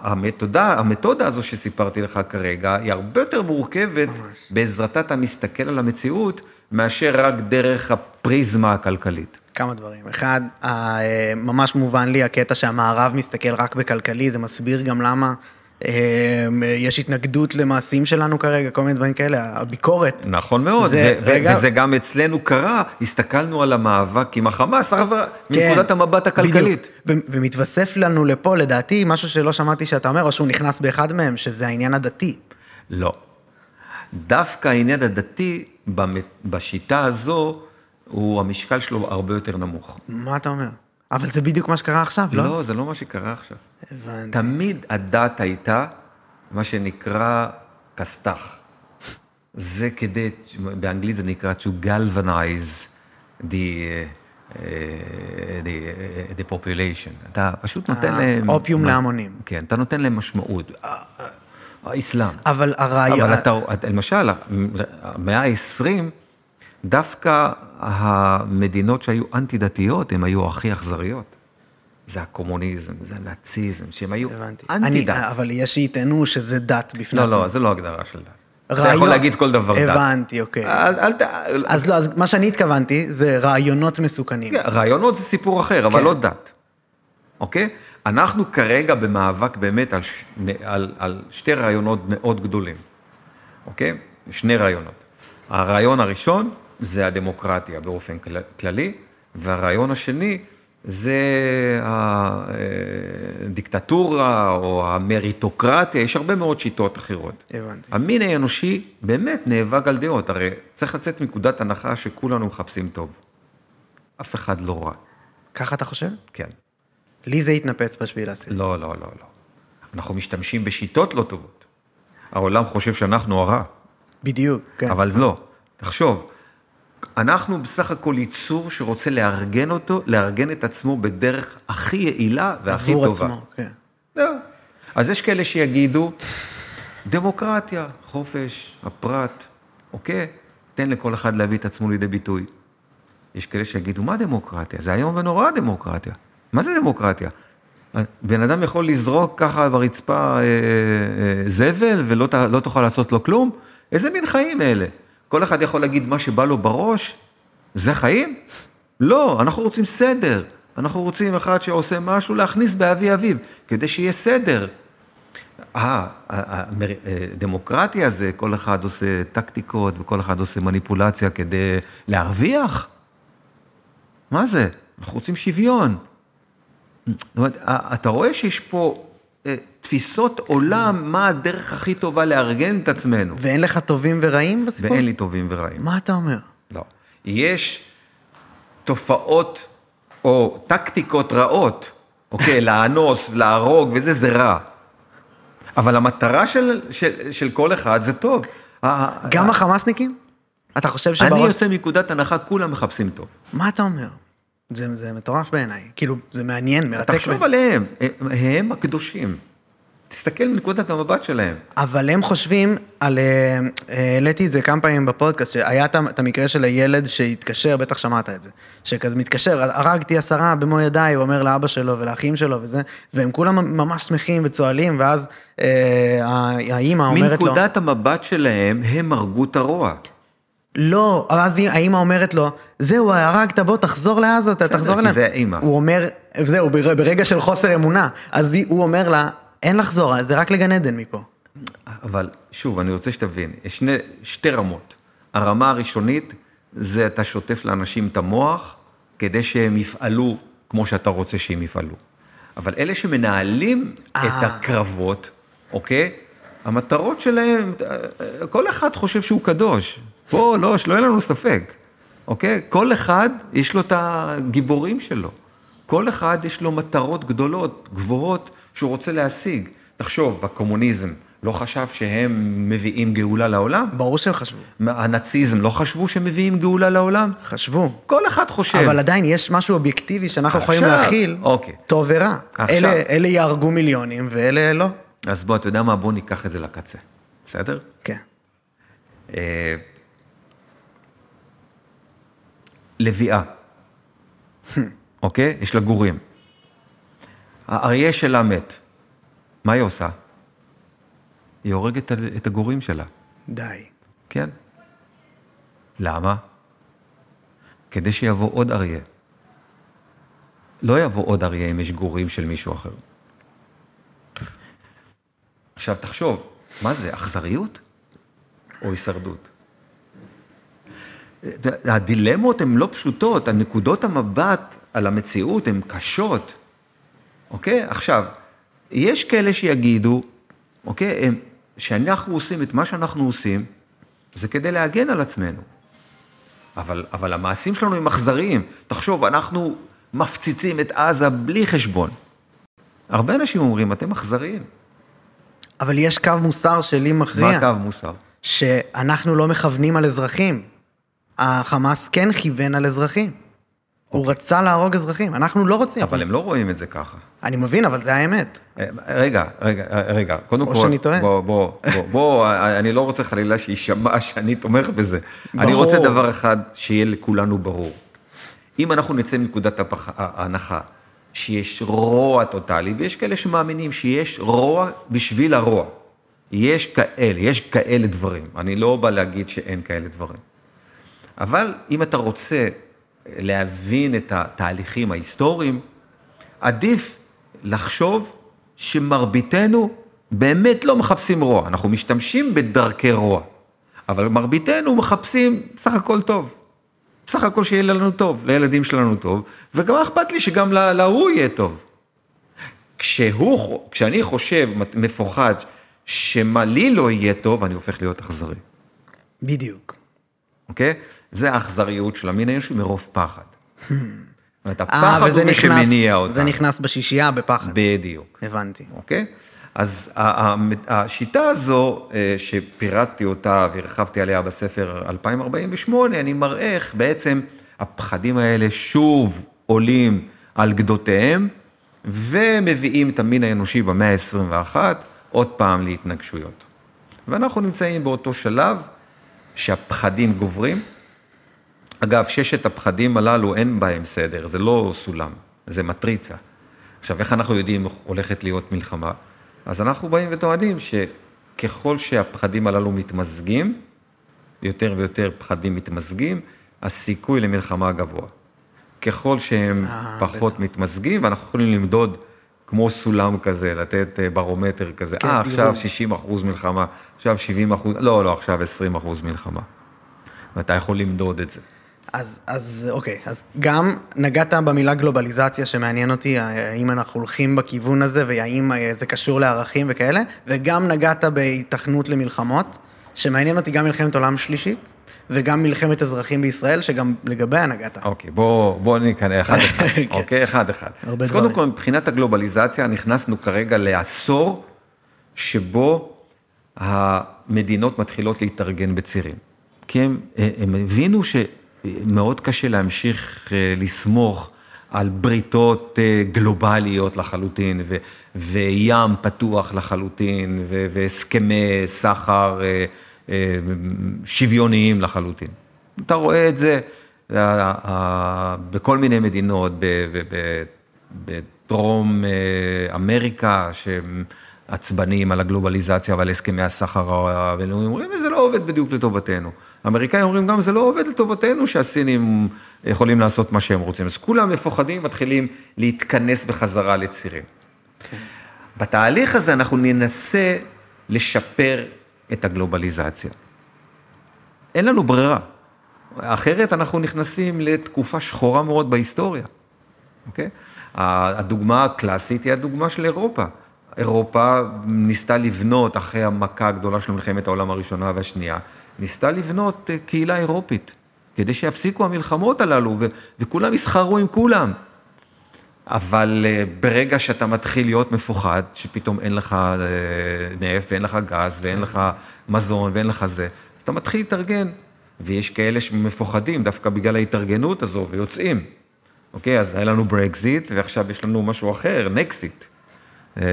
A: המתודה, המתודה הזו שסיפרתי לך כרגע, היא הרבה יותר מורכבת, ממש. בעזרתה אתה מסתכל על המציאות, מאשר רק דרך הפריזמה הכלכלית.
B: כמה דברים. אחד, ממש מובן לי הקטע שהמערב מסתכל רק בכלכלי, זה מסביר גם למה אה, יש התנגדות למעשים שלנו כרגע, כל מיני דברים כאלה, הביקורת.
A: נכון מאוד, זה, ו- רגע... וזה גם אצלנו קרה, הסתכלנו על המאבק עם החמאס, כן, מנקודת המבט הכלכלית.
B: בדיוק, ו- ומתווסף לנו לפה, לדעתי, משהו שלא שמעתי שאתה אומר, או שהוא נכנס באחד מהם, שזה העניין הדתי.
A: לא. דווקא העניין הדתי, בשיטה הזו, הוא, המשקל שלו הרבה יותר נמוך.
B: מה אתה אומר? אבל זה בדיוק מה שקרה עכשיו, לא?
A: לא, זה לא מה שקרה עכשיו.
B: הבנתי.
A: תמיד הדת הייתה מה שנקרא כסת"ח. זה כדי, באנגלית זה נקרא to galvanize the, uh, the, the population. אתה פשוט נותן להם...
B: אופיום להמונים.
A: כן, אתה נותן להם משמעות. האסלאם.
B: אבל הרעיון...
A: אבל אתה, למשל, המאה ה-20, דווקא המדינות שהיו אנטי-דתיות, הן היו הכי אכזריות. זה הקומוניזם, זה הנאציזם, שהם היו אנטי-דת.
B: אבל יש שיטענו שזה דת בפני עצמו.
A: לא, לא, זה לא הגדרה של דת. רעיון... אתה יכול להגיד כל דבר דת.
B: הבנתי, אוקיי. אל, אל, אל... אז לא, אז מה שאני התכוונתי זה רעיונות מסוכנים.
A: כן, רעיונות זה סיפור אחר, כן. אבל לא דת. אוקיי? אנחנו כרגע במאבק באמת על, על, על שתי רעיונות מאוד גדולים, אוקיי? שני רעיונות. הרעיון הראשון זה הדמוקרטיה באופן כללי, והרעיון השני זה הדיקטטורה או המריטוקרטיה, יש הרבה מאוד שיטות אחרות.
B: הבנתי.
A: המין האנושי באמת נאבק על דעות, הרי צריך לצאת מנקודת הנחה שכולנו מחפשים טוב. אף אחד לא רע.
B: ככה אתה חושב?
A: כן.
B: לי זה התנפץ בשביל לעשות.
A: לא, לא, לא, לא. אנחנו משתמשים בשיטות לא טובות. העולם חושב שאנחנו הרע.
B: בדיוק, כן.
A: אבל לא. תחשוב, אנחנו בסך הכל ייצור שרוצה לארגן אותו, לארגן את עצמו בדרך הכי יעילה והכי טובה. עבור עצמו,
B: כן.
A: זהו. אז יש כאלה שיגידו, דמוקרטיה, חופש, הפרט, אוקיי? תן לכל אחד להביא את עצמו לידי ביטוי. יש כאלה שיגידו, מה דמוקרטיה? זה איום ונורא דמוקרטיה. מה זה דמוקרטיה? בן אדם יכול לזרוק ככה ברצפה אה, אה, זבל ולא לא תוכל לעשות לו כלום? איזה מין חיים אלה? כל אחד יכול להגיד מה שבא לו בראש? זה חיים? לא, אנחנו רוצים סדר. אנחנו רוצים אחד שעושה משהו להכניס באבי אביו, כדי שיהיה סדר. אה, הדמוקרטיה זה, כל אחד עושה טקטיקות וכל אחד עושה מניפולציה כדי להרוויח? מה זה? אנחנו רוצים שוויון. זאת אומרת, אתה רואה שיש פה אה, תפיסות עולם, מה הדרך הכי טובה לארגן את עצמנו.
B: ואין לך טובים ורעים בסיפור?
A: ואין לי טובים ורעים.
B: מה אתה אומר?
A: לא. יש תופעות או טקטיקות רעות, אוקיי, לאנוס, להרוג וזה, זה רע. אבל המטרה של, של, של כל אחד זה טוב.
B: גם החמאסניקים? אתה חושב
A: אני
B: שבראש...
A: יוצא מנקודת הנחה, כולם מחפשים טוב.
B: מה אתה אומר? זה, זה מטורף בעיניי. כאילו, זה מעניין, מרתק.
A: תחשוב. עליהם, הם, הם הקדושים. תסתכל מנקודת המבט שלהם.
B: אבל הם חושבים על... אה, אה, העליתי את זה כמה פעמים בפודקאסט, שהיה את המקרה של הילד שהתקשר, בטח שמעת את זה, שכזה מתקשר, הרגתי עשרה במו ידיי, הוא אומר לאבא שלו ולאחים שלו וזה, והם כולם ממש שמחים וצוהלים, ואז אה, האימא אומרת לו...
A: מנקודת המבט שלהם, הם הרגו את הרוע.
B: לא, אז האימא אומרת לו, זהו, הרגת, בוא, תחזור לעזה, אתה תחזור אליה.
A: זה האימא.
B: הוא אומר, זהו, בר- ברגע של חוסר אמונה. אז הוא אומר לה, אין לחזור, זה רק לגן עדן מפה.
A: אבל שוב, אני רוצה שתבין, יש שני, שתי רמות. הרמה הראשונית זה אתה שוטף לאנשים את המוח כדי שהם יפעלו כמו שאתה רוצה שהם יפעלו. אבל אלה שמנהלים את
B: אה.
A: הקרבות, אוקיי? המטרות שלהם, כל אחד חושב שהוא קדוש. פה, לא, שלא יהיה לנו ספק, אוקיי? כל אחד, יש לו את הגיבורים שלו. כל אחד יש לו מטרות גדולות, גבוהות, שהוא רוצה להשיג. תחשוב, הקומוניזם לא חשב שהם מביאים גאולה לעולם?
B: ברור שהם חשבו.
A: הנאציזם לא חשבו שהם מביאים גאולה לעולם?
B: חשבו.
A: כל אחד חושב.
B: אבל עדיין יש משהו אובייקטיבי שאנחנו יכולים
A: עכשיו,
B: להכיל,
A: אוקיי.
B: טוב ורע.
A: עכשיו.
B: אלה, אלה יהרגו מיליונים ואלה לא.
A: אז בוא, אתה יודע מה? בוא ניקח את זה לקצה, בסדר?
B: כן.
A: אה, לביאה, אוקיי? יש לה גורים. האריה שלה מת. מה היא עושה? היא הורגת את הגורים שלה,
B: די.
A: כן? למה? כדי שיבוא עוד אריה. לא יבוא עוד אריה אם יש גורים של מישהו אחר. עכשיו תחשוב, מה זה, אכזריות או הישרדות? הדילמות הן לא פשוטות, הנקודות המבט על המציאות הן קשות, אוקיי? עכשיו, יש כאלה שיגידו, אוקיי, הם, שאנחנו עושים את מה שאנחנו עושים, זה כדי להגן על עצמנו. אבל, אבל המעשים שלנו הם אכזריים. תחשוב, אנחנו מפציצים את עזה בלי חשבון. הרבה אנשים אומרים, אתם אכזריים.
B: אבל יש קו מוסר שלי מכריע.
A: מה קו מוסר?
B: שאנחנו לא מכוונים על אזרחים. החמאס כן כיוון על אזרחים. הוא רצה להרוג אזרחים, אנחנו לא רוצים.
A: אבל הם לא רואים את זה ככה.
B: אני מבין, אבל זה האמת.
A: אה, רגע, רגע, רגע, קודם
B: או
A: כל,
B: שאני טועה.
A: בוא, בוא, בוא, בוא, אני לא רוצה חלילה שיישמע שאני תומך בזה. אני
B: ברור.
A: רוצה דבר אחד שיהיה לכולנו ברור. אם אנחנו נצא מנקודת ההנחה שיש רוע טוטאלי, ויש כאלה שמאמינים שיש רוע בשביל הרוע. יש כאלה, יש כאלה דברים. אני לא בא להגיד שאין כאלה דברים. אבל אם אתה רוצה להבין את התהליכים ההיסטוריים, עדיף לחשוב שמרביתנו באמת לא מחפשים רוע, אנחנו משתמשים בדרכי רוע, אבל מרביתנו מחפשים סך הכל טוב. סך הכל שיהיה לנו טוב, לילדים שלנו טוב, וגם אכפת לי שגם לה- להוא יהיה טוב. כשהוא, כשאני חושב, מפוחד, שמה לי לא יהיה טוב, אני הופך להיות אכזרי.
B: בדיוק.
A: אוקיי? זה האכזריות של המין האנושי מרוב פחד. זאת אומרת,
B: אה,
A: הפחד הוא מי שמניע אותנו.
B: זה נכנס בשישייה בפחד.
A: בדיוק.
B: הבנתי.
A: אוקיי? אז השיטה הזו, אה, שפירטתי אותה והרחבתי עליה בספר 2048, אני מראה איך בעצם הפחדים האלה שוב עולים על גדותיהם, ומביאים את המין האנושי במאה ה-21 עוד פעם להתנגשויות. ואנחנו נמצאים באותו שלב שהפחדים גוברים. אגב, ששת הפחדים הללו אין בהם סדר, זה לא סולם, זה מטריצה. עכשיו, איך אנחנו יודעים הולכת להיות מלחמה? אז אנחנו באים וטוענים שככל שהפחדים הללו מתמזגים, יותר ויותר פחדים מתמזגים, הסיכוי למלחמה גבוה. ככל שהם
B: אה,
A: פחות מתמזגים, ואנחנו יכולים למדוד כמו סולם כזה, לתת אה, ברומטר כזה,
B: כן,
A: אה, עכשיו
B: דירוג.
A: 60 אחוז מלחמה, עכשיו 70 אחוז, לא, לא, עכשיו 20 אחוז מלחמה. ואתה יכול למדוד את זה.
B: אז, אז אוקיי, אז גם נגעת במילה גלובליזציה שמעניין אותי, האם אנחנו הולכים בכיוון הזה והאם אה, זה קשור לערכים וכאלה, וגם נגעת בהיתכנות למלחמות, שמעניין אותי גם מלחמת עולם שלישית, וגם מלחמת אזרחים בישראל, שגם לגביה נגעת.
A: אוקיי, בוא, בוא ניכנס אחד אחד,
B: כן.
A: אוקיי? אחד אחד. אז קודם. כל, מבחינת הגלובליזציה, נכנסנו כרגע לעשור שבו המדינות מתחילות להתארגן בצירים. כי הם, הם הבינו שמאוד קשה להמשיך אה, לסמוך על בריתות אה, גלובליות לחלוטין, ו, וים פתוח לחלוטין, ו, והסכמי סחר אה, שוויוניים לחלוטין. אתה רואה את זה בכל מיני מדינות, בדרום אמריקה, שהם עצבניים על הגלובליזציה ועל הסכמי הסחר הבינלאומיים, אומרים, זה לא עובד בדיוק לטובתנו. האמריקאים אומרים גם, זה לא עובד לטובתנו שהסינים יכולים לעשות מה שהם רוצים. אז כולם מפוחדים, מתחילים להתכנס בחזרה לצירים. בתהליך הזה אנחנו ננסה לשפר את הגלובליזציה. אין לנו ברירה. אחרת אנחנו נכנסים לתקופה שחורה מאוד בהיסטוריה, אוקיי? הדוגמה הקלאסית היא הדוגמה של אירופה. אירופה ניסתה לבנות, אחרי המכה הגדולה של מלחמת העולם הראשונה והשנייה, ניסתה לבנות אה, קהילה אירופית, כדי שיפסיקו המלחמות הללו ו- וכולם יסחרו עם כולם. אבל אה, ברגע שאתה מתחיל להיות מפוחד, שפתאום אין לך אה, נפט ואין לך גז ואין לך מזון ואין לך זה, אז אתה מתחיל להתארגן. ויש כאלה שמפוחדים דווקא בגלל ההתארגנות הזו ויוצאים. אוקיי, אז היה לנו ברקזיט ועכשיו יש לנו משהו אחר, Nexit,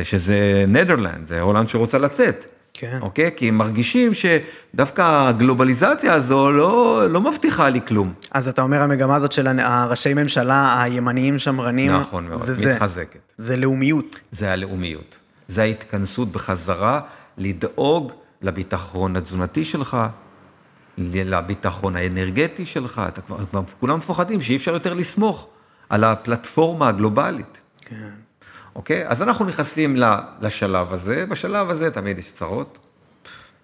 A: שזה נדרלנד, זה הולנד שרוצה לצאת.
B: כן.
A: אוקיי? כי הם מרגישים שדווקא הגלובליזציה הזו לא, לא מבטיחה לי כלום.
B: אז אתה אומר המגמה הזאת של הראשי ממשלה הימניים שמרנים,
A: נכון מאוד,
B: זה זה,
A: מתחזקת.
B: זה לאומיות.
A: זה הלאומיות. זה ההתכנסות בחזרה, לדאוג לביטחון התזונתי שלך, לביטחון האנרגטי שלך, אתה כבר כולם מפוחדים שאי אפשר יותר לסמוך על הפלטפורמה הגלובלית.
B: כן.
A: אוקיי? אז אנחנו נכנסים לשלב הזה, בשלב הזה תמיד יש צרות,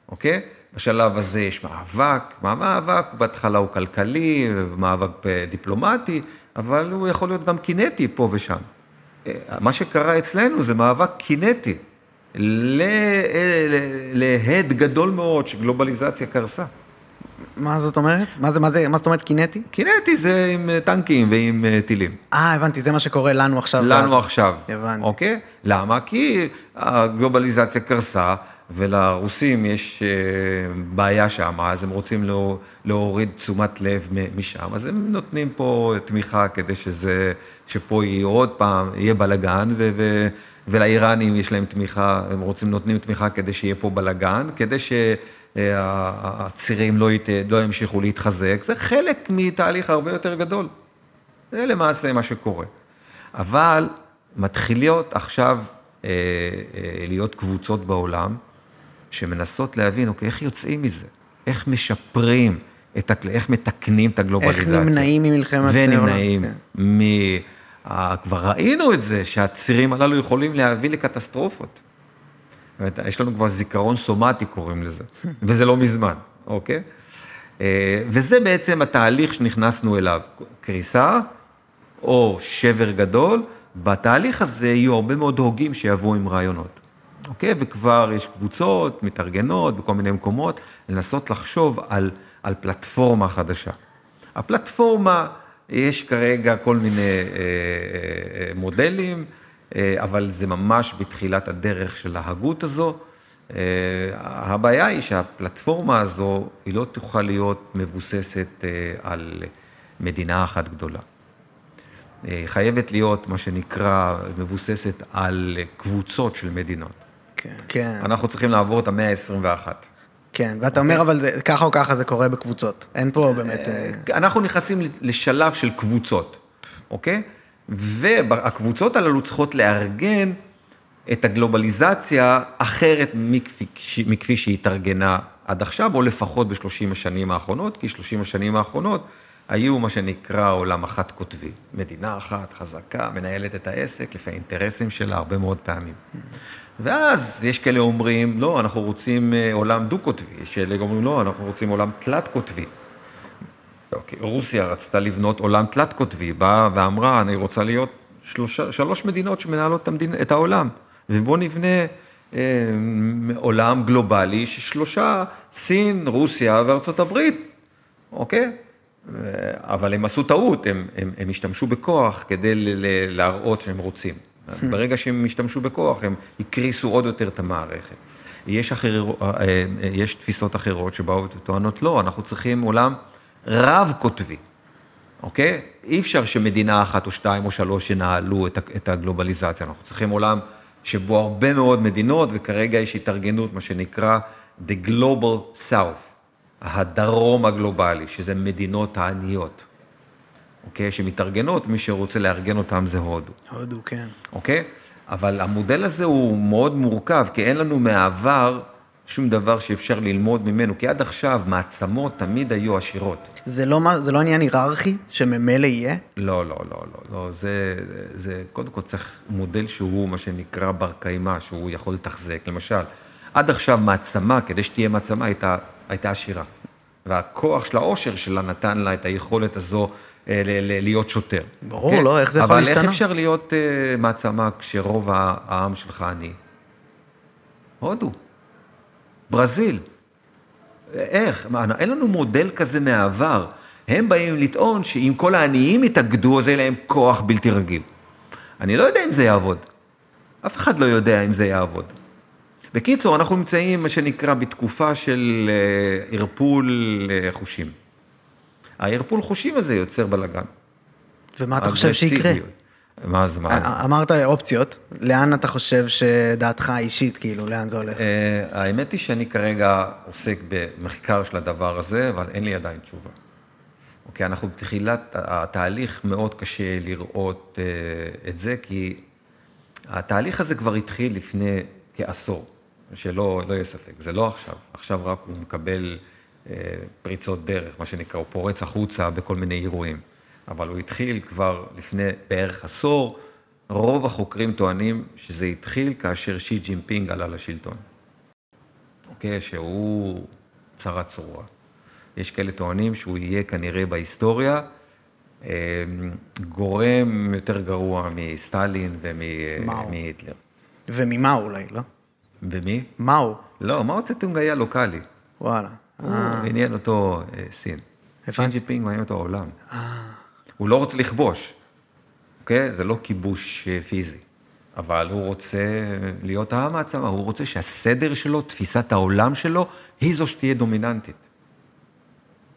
A: אוקיי? בשלב הזה יש מאבק, מה מאבק? בהתחלה הוא כלכלי, מאבק דיפלומטי, אבל הוא יכול להיות גם קינטי פה ושם. אה, מה שקרה אצלנו זה מאבק קינטי, אה, להד גדול מאוד שגלובליזציה קרסה.
B: מה זאת אומרת? מה זה, מה זה, מה זאת אומרת קינטי?
A: קינטי זה עם אה, טנקים ועם אה, טילים.
B: אה, הבנתי, זה מה שקורה לנו עכשיו.
A: לנו
B: בעזה.
A: עכשיו.
B: הבנתי.
A: אוקיי? למה? כי הגלובליזציה קרסה, ולרוסים יש אה, בעיה שם, אז הם רוצים לא, להוריד תשומת לב משם, אז הם נותנים פה תמיכה כדי שזה, שפה יהיה עוד פעם, יהיה בלאגן, ו, ו, ולאיראנים יש להם תמיכה, הם רוצים, נותנים תמיכה כדי שיהיה פה בלאגן, כדי שהצירים לא, ית, לא ימשיכו להתחזק, זה חלק מתהליך הרבה יותר גדול. זה למעשה מה שקורה. אבל מתחילות עכשיו אה, אה, להיות קבוצות בעולם שמנסות להבין, אוקיי, איך יוצאים מזה? איך משפרים את, הקל... איך מתקנים את הגלובליזציה?
B: איך נמנעים ממלחמת
A: ונמנעים
B: העולם,
A: מ... אה, כבר ראינו את זה, שהצירים הללו יכולים להביא לקטסטרופות. יש לנו כבר זיכרון סומטי, קוראים לזה, וזה לא מזמן, אוקיי? אה, וזה בעצם התהליך שנכנסנו אליו, קריסה או שבר גדול, בתהליך הזה יהיו הרבה מאוד הוגים שיבואו עם רעיונות, אוקיי? וכבר יש קבוצות, מתארגנות בכל מיני מקומות, לנסות לחשוב על, על פלטפורמה חדשה. הפלטפורמה, יש כרגע כל מיני אה, אה, מודלים, אה, אבל זה ממש בתחילת הדרך של ההגות הזו. אה, הבעיה היא שהפלטפורמה הזו, היא לא תוכל להיות מבוססת אה, על מדינה אחת גדולה. אה, חייבת להיות מה שנקרא מבוססת על קבוצות של מדינות.
B: כן. כן,
A: אנחנו צריכים לעבור את המאה ה-21.
B: כן, ואתה אומר אבל זה, ככה או ככה זה קורה בקבוצות. אין פה באמת... אה,
A: אנחנו נכנסים לשלב של קבוצות, אוקיי? והקבוצות הללו צריכות לארגן את הגלובליזציה אחרת מכפי, מכפי שהיא התארגנה עד עכשיו, או לפחות בשלושים השנים האחרונות, כי שלושים השנים האחרונות היו מה שנקרא עולם אחת קוטבי. מדינה אחת חזקה, מנהלת את העסק לפי האינטרסים שלה הרבה מאוד פעמים. ואז יש כאלה אומרים, לא, אנחנו רוצים אה, עולם דו-קוטבי, יש כאלה אומרים, לא, אנחנו רוצים עולם תלת-קוטבי. אוקיי, רוסיה רצתה לבנות עולם תלת-קוטבי, באה ואמרה, אני רוצה להיות שלושה, שלוש מדינות שמנהלות את העולם, ובואו נבנה אה, עולם גלובלי ששלושה, סין, רוסיה וארצות הברית, אוקיי? אבל הם עשו טעות, הם, הם, הם השתמשו בכוח כדי להראות שהם רוצים. ברגע שהם השתמשו בכוח, הם הקריסו עוד יותר את המערכת. יש, אחר, אה, אה, יש תפיסות אחרות שבאו וטוענות, לא, אנחנו צריכים עולם רב-קוטבי, אוקיי? אי אפשר שמדינה אחת או שתיים או שלוש ינהלו את הגלובליזציה, אנחנו צריכים עולם שבו הרבה מאוד מדינות, וכרגע יש התארגנות, מה שנקרא The Global South. הדרום הגלובלי, שזה מדינות העניות, אוקיי? שמתארגנות, מי שרוצה לארגן אותם זה הודו.
B: הודו, כן.
A: אוקיי? אבל המודל הזה הוא מאוד מורכב, כי אין לנו מהעבר שום דבר שאפשר ללמוד ממנו, כי עד עכשיו מעצמות תמיד היו עשירות.
B: זה לא, זה לא עניין היררכי שממילא יהיה?
A: לא, לא, לא, לא, לא, זה, זה קודם כל צריך מודל שהוא מה שנקרא בר קיימא, שהוא יכול לתחזק. למשל, עד עכשיו מעצמה, כדי שתהיה מעצמה, הייתה, הייתה עשירה. והכוח של העושר שלה נתן לה את היכולת הזו אה, להיות שוטר.
B: ברור? אוקיי? לא, איך זה יכול להשתנות?
A: אבל איך אפשר להיות uh, מעצמה כשרוב העם שלך עני? הודו, ברזיל. איך? מה, אין לנו מודל כזה מהעבר. הם באים לטעון שאם כל העניים יתאגדו, אז יהיה להם כוח בלתי רגיל. אני לא יודע אם זה יעבוד. אף אחד לא יודע אם זה יעבוד. בקיצור, אנחנו נמצאים, מה שנקרא, בתקופה של אה, ערפול אה, חושים. הערפול חושים הזה יוצר בלאגן.
B: ומה אתה חושב שיקרה?
A: מה זה, מה?
B: אה, אמרת אופציות, לאן אתה חושב שדעתך האישית, כאילו, לאן זה הולך?
A: האמת היא שאני כרגע עוסק במחקר של הדבר הזה, אבל אין לי עדיין תשובה. אוקיי, אנחנו בתחילת התהליך, מאוד קשה לראות את זה, כי התהליך הזה כבר התחיל לפני כעשור. שלא לא יהיה ספק, זה לא עכשיו, עכשיו רק הוא מקבל אה, פריצות דרך, מה שנקרא, הוא פורץ החוצה בכל מיני אירועים. אבל הוא התחיל כבר לפני בערך עשור, רוב החוקרים טוענים שזה התחיל כאשר שי ג'ינפינג עלה לשלטון. אוקיי? שהוא צרה צרורה. יש כאלה טוענים שהוא יהיה כנראה בהיסטוריה אה, גורם יותר גרוע מסטלין ומהיטלר.
B: וממאו אולי, לא?
A: ומי?
B: מאו.
A: לא, מאו צטונג היה לוקאלי.
B: וואלה.
A: הוא אה. עניין אותו אה, סין. הבנתי. שי ג'ינפינג מעניין אותו העולם. אה. הוא לא רוצה לכבוש, אוקיי? זה לא כיבוש פיזי. אבל הוא רוצה להיות המעצמה, הוא רוצה שהסדר שלו, תפיסת העולם שלו, היא זו שתהיה דומיננטית.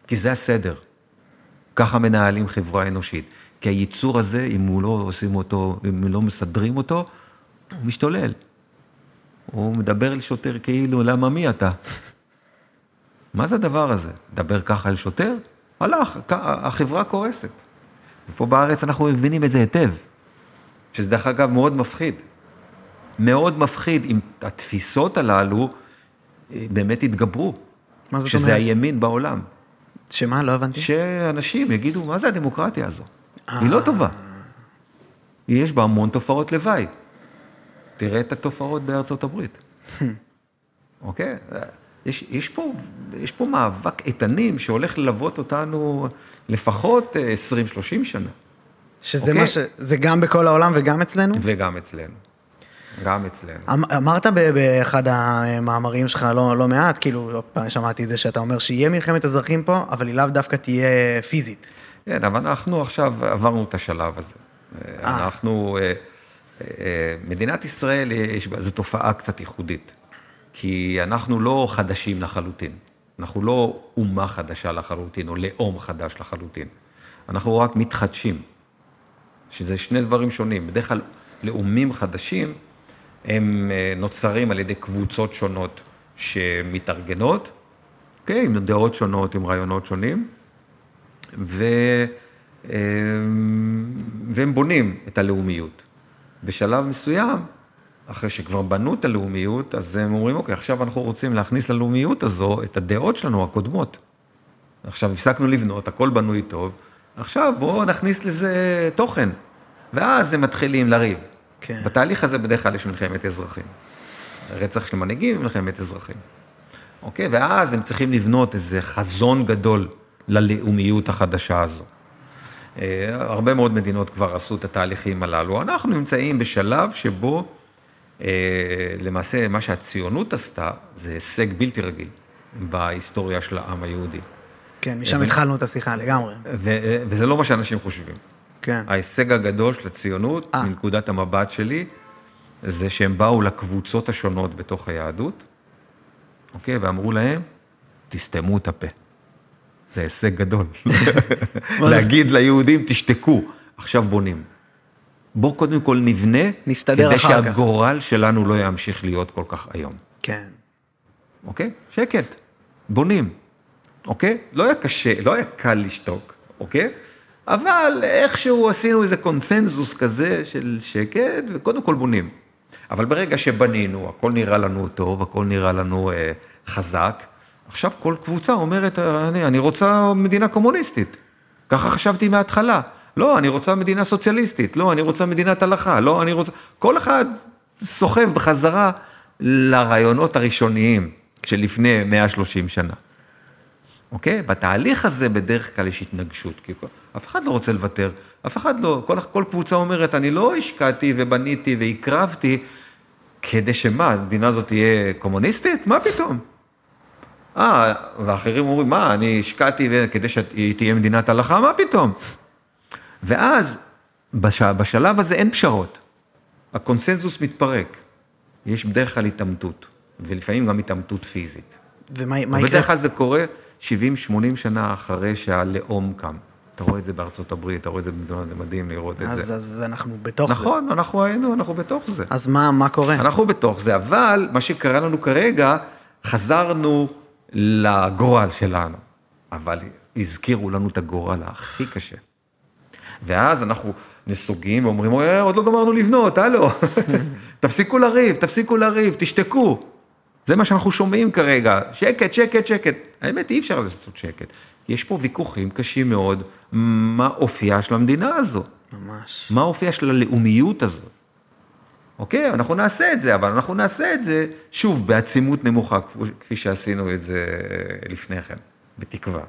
A: כי זה הסדר. ככה מנהלים חברה אנושית. כי היצור הזה, אם הוא לא עושים אותו, אם לא מסדרים אותו, הוא משתולל. הוא מדבר אל שוטר כאילו, למה מי אתה? מה זה הדבר הזה? דבר ככה אל שוטר? הלך, החברה קורסת. ופה בארץ אנחנו מבינים את זה היטב, שזה דרך אגב מאוד מפחיד. מאוד מפחיד אם התפיסות הללו אה, באמת יתגברו. מה זאת אומרת? שזה הימין בעולם.
B: שמה? לא הבנתי.
A: שאנשים יגידו, מה זה הדמוקרטיה הזו? היא לא טובה. יש בה המון תופעות לוואי. תראה את התופעות בארצות הברית. אוקיי? יש, יש, פה, יש פה מאבק איתנים שהולך ללוות אותנו לפחות 20-30 אה, שנה.
B: שזה אוקיי? מה ש... זה גם בכל העולם וגם אצלנו?
A: וגם אצלנו. גם אצלנו.
B: אמ, אמרת באחד המאמרים שלך לא, לא מעט, כאילו, שמעתי את זה שאתה אומר שיהיה מלחמת אזרחים פה, אבל היא לאו דווקא תהיה פיזית.
A: כן, אבל אנחנו עכשיו עברנו את השלב הזה. אה. אנחנו... אה, מדינת ישראל, יש זו תופעה קצת ייחודית, כי אנחנו לא חדשים לחלוטין. אנחנו לא אומה חדשה לחלוטין, או לאום חדש לחלוטין. אנחנו רק מתחדשים, שזה שני דברים שונים. בדרך כלל, לאומים חדשים, הם אה, נוצרים על ידי קבוצות שונות שמתארגנות, כן, עם דעות שונות, עם רעיונות שונים, ו... והם בונים את הלאומיות. בשלב מסוים, אחרי שכבר בנו את הלאומיות, אז הם אומרים, אוקיי, עכשיו אנחנו רוצים להכניס ללאומיות הזו את הדעות שלנו הקודמות. עכשיו הפסקנו לבנות, הכל בנוי טוב, עכשיו בואו נכניס לזה תוכן. ואז הם מתחילים לריב. כן. בתהליך הזה בדרך כלל יש מלחמת אזרחים. רצח של מנהיגים ומלחמת אזרחים. אוקיי? ואז הם צריכים לבנות איזה חזון גדול ללאומיות החדשה הזו. אה, הרבה מאוד מדינות כבר עשו את התהליכים הללו. אנחנו נמצאים בשלב שבו למעשה מה שהציונות עשתה זה הישג בלתי רגיל בהיסטוריה של העם היהודי.
B: כן, משם התחלנו את השיחה לגמרי.
A: וזה לא מה שאנשים חושבים.
B: כן.
A: ההישג הגדול של הציונות, 아. אה. מנקודת המבט שלי, זה שהם באו לקבוצות השונות בתוך היהדות, אוקיי? ואמרו להם, תסתמו את הפה. זה הישג גדול. להגיד ליהודים, תשתקו, עכשיו בונים. בואו קודם כל נבנה,
B: נסתדר אחר
A: כך. כדי שהגורל שלנו לא ימשיך להיות כל כך היום.
B: כן.
A: אוקיי? שקט, בונים. אוקיי? לא היה קשה, לא היה קל לשתוק, אוקיי? אבל איכשהו עשינו איזה קונסנזוס כזה של שקט, וקודם כל בונים. אבל ברגע שבנינו, הכל נראה לנו טוב, הכל נראה לנו אה, חזק, עכשיו כל קבוצה אומרת, אני, אני רוצה מדינה קומוניסטית. ככה חשבתי מההתחלה. לא, אני רוצה מדינה סוציאליסטית. לא, אני רוצה מדינת הלכה. לא, אני רוצה... כל אחד סוחב בחזרה לרעיונות הראשוניים שלפני 130 שנה. אוקיי? בתהליך הזה בדרך כלל יש התנגשות, כי אף אחד לא רוצה לוותר, אף אחד לא, כל, כל קבוצה אומרת, אני לא השקעתי ובניתי והקרבתי, כדי שמה, המדינה הזאת תהיה קומוניסטית? מה פתאום? אה, ואחרים אומרים, מה, אני השקעתי כדי שהיא תהיה מדינת הלכה? מה פתאום? ואז, בש, בשלב הזה אין פשרות. הקונסנזוס מתפרק. יש בדרך כלל התעמתות, ולפעמים גם התעמתות פיזית.
B: ומה יקרה?
A: בדרך כלל זה קורה 70-80 שנה אחרי שהלאום קם. אתה רואה את זה בארצות הברית, אתה רואה את זה במדינות, זה מדהים לראות
B: אז,
A: את זה.
B: אז אנחנו בתוך
A: נכון, זה. נכון, אנחנו היינו, אנחנו בתוך זה.
B: אז מה, מה קורה?
A: אנחנו בתוך זה, אבל מה שקרה לנו כרגע, חזרנו לגורל שלנו, אבל הזכירו לנו את הגורל הכי קשה. ואז אנחנו נסוגים ואומרים, אוי, עוד לא גמרנו לבנות, הלו, תפסיקו לריב, תפסיקו לריב, תשתקו. זה מה שאנחנו שומעים כרגע, שקט, שקט, שקט. האמת, אי אפשר לעשות שקט. יש פה ויכוחים קשים מאוד, מה אופייה של המדינה הזו.
B: ממש.
A: מה אופייה של הלאומיות הזו. אוקיי, אנחנו נעשה את זה, אבל אנחנו נעשה את זה, שוב, בעצימות נמוכה, כפי שעשינו את זה לפני כן, בתקווה.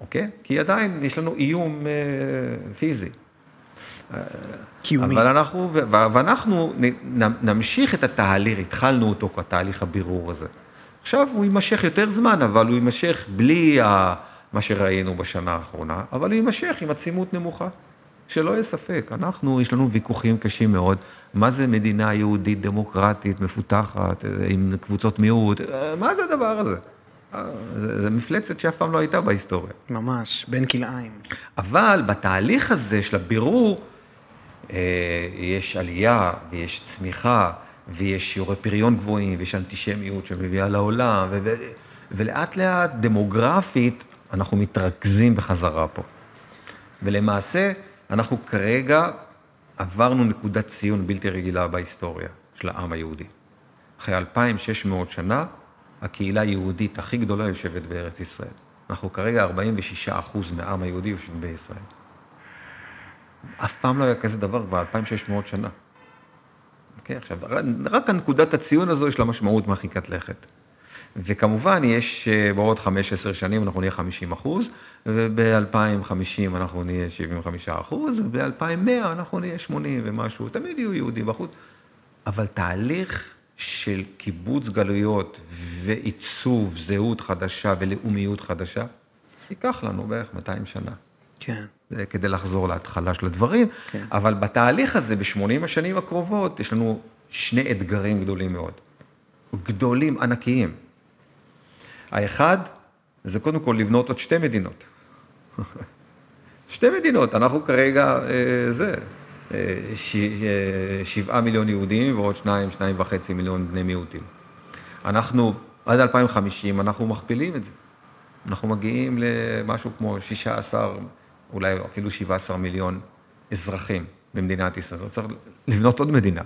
A: אוקיי? כי עדיין יש לנו איום אה, פיזי.
B: קיומי.
A: אבל אנחנו, ואנחנו נמשיך את התהליך, התחלנו אותו כתהליך הבירור הזה. עכשיו הוא יימשך יותר זמן, אבל הוא יימשך בלי ה, מה שראינו בשנה האחרונה, אבל הוא יימשך עם עצימות נמוכה. שלא יהיה ספק, אנחנו, יש לנו ויכוחים קשים מאוד, מה זה מדינה יהודית דמוקרטית, מפותחת, עם קבוצות מיעוט, מה זה הדבר הזה? זה, זה מפלצת שאף פעם לא הייתה בהיסטוריה.
B: ממש, בין כלאיים.
A: אבל בתהליך הזה של הבירור, אה, יש עלייה ויש צמיחה ויש שיעורי פריון גבוהים ויש אנטישמיות שמביאה לעולם, ו- ולאט לאט דמוגרפית אנחנו מתרכזים בחזרה פה. ולמעשה, אנחנו כרגע עברנו נקודת ציון בלתי רגילה בהיסטוריה של העם היהודי. אחרי 2,600 שנה, הקהילה היהודית הכי גדולה יושבת בארץ ישראל. אנחנו כרגע 46 אחוז מהעם היהודי יושבים בישראל. אף פעם לא היה כזה דבר כבר 2,600 שנה. אוקיי, עכשיו, רק הנקודת הציון הזו יש לה משמעות מרחיקת לכת. וכמובן, יש אה, בעוד 15 שנים אנחנו נהיה 50 אחוז, וב-2050 אנחנו נהיה 75 אחוז, וב-2100 אנחנו נהיה 80 ומשהו, תמיד יהיו יהודים בחוץ. אבל תהליך של קיבוץ גלויות ועיצוב זהות חדשה ולאומיות חדשה, ייקח לנו בערך 200 שנה.
B: כן.
A: כדי לחזור להתחלה של הדברים, כן. אבל בתהליך הזה, ב-80 השנים הקרובות, יש לנו שני אתגרים גדולים מאוד. גדולים, ענקיים. האחד, זה קודם כל לבנות עוד שתי מדינות. שתי מדינות, אנחנו כרגע, אה, זה, שבעה מיליון יהודים ועוד שניים, שניים וחצי מיליון בני מיעוטים. אנחנו, עד 2050, אנחנו מכפילים את זה. אנחנו מגיעים למשהו כמו 16 אולי אפילו 17 מיליון אזרחים במדינת ישראל. צריך לבנות עוד מדינה.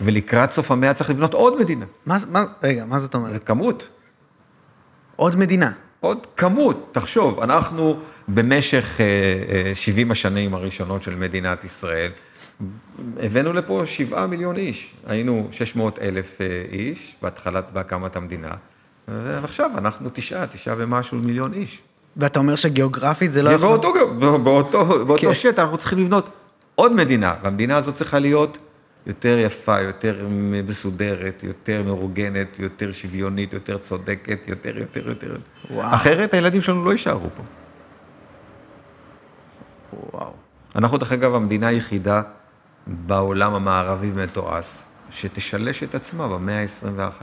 A: ולקראת סוף המאה צריך לבנות עוד מדינה.
B: מה, מה, רגע, מה זאת
A: זה
B: אומרת?
A: כמות.
B: עוד מדינה.
A: עוד כמות, תחשוב, אנחנו במשך אה, אה, 70 השנים הראשונות של מדינת ישראל, הבאנו לפה 7 מיליון איש, היינו 600 אלף אה, איש בהתחלת, בהקמת המדינה, ועכשיו אנחנו תשעה, תשעה ומשהו מיליון איש.
B: ואתה אומר שגיאוגרפית זה לא יכול...
A: ובאותו, באותו, באותו
B: כן.
A: שטח אנחנו צריכים לבנות עוד מדינה, והמדינה הזאת צריכה להיות יותר יפה, יותר מסודרת, יותר מאורגנת, יותר שוויונית, יותר צודקת, יותר, יותר, יותר.
B: וואו.
A: אחרת הילדים שלנו לא יישארו פה.
B: וואו.
A: אנחנו, דרך אגב, המדינה היחידה בעולם המערבי מתועש, שתשלש את עצמה במאה ה-21.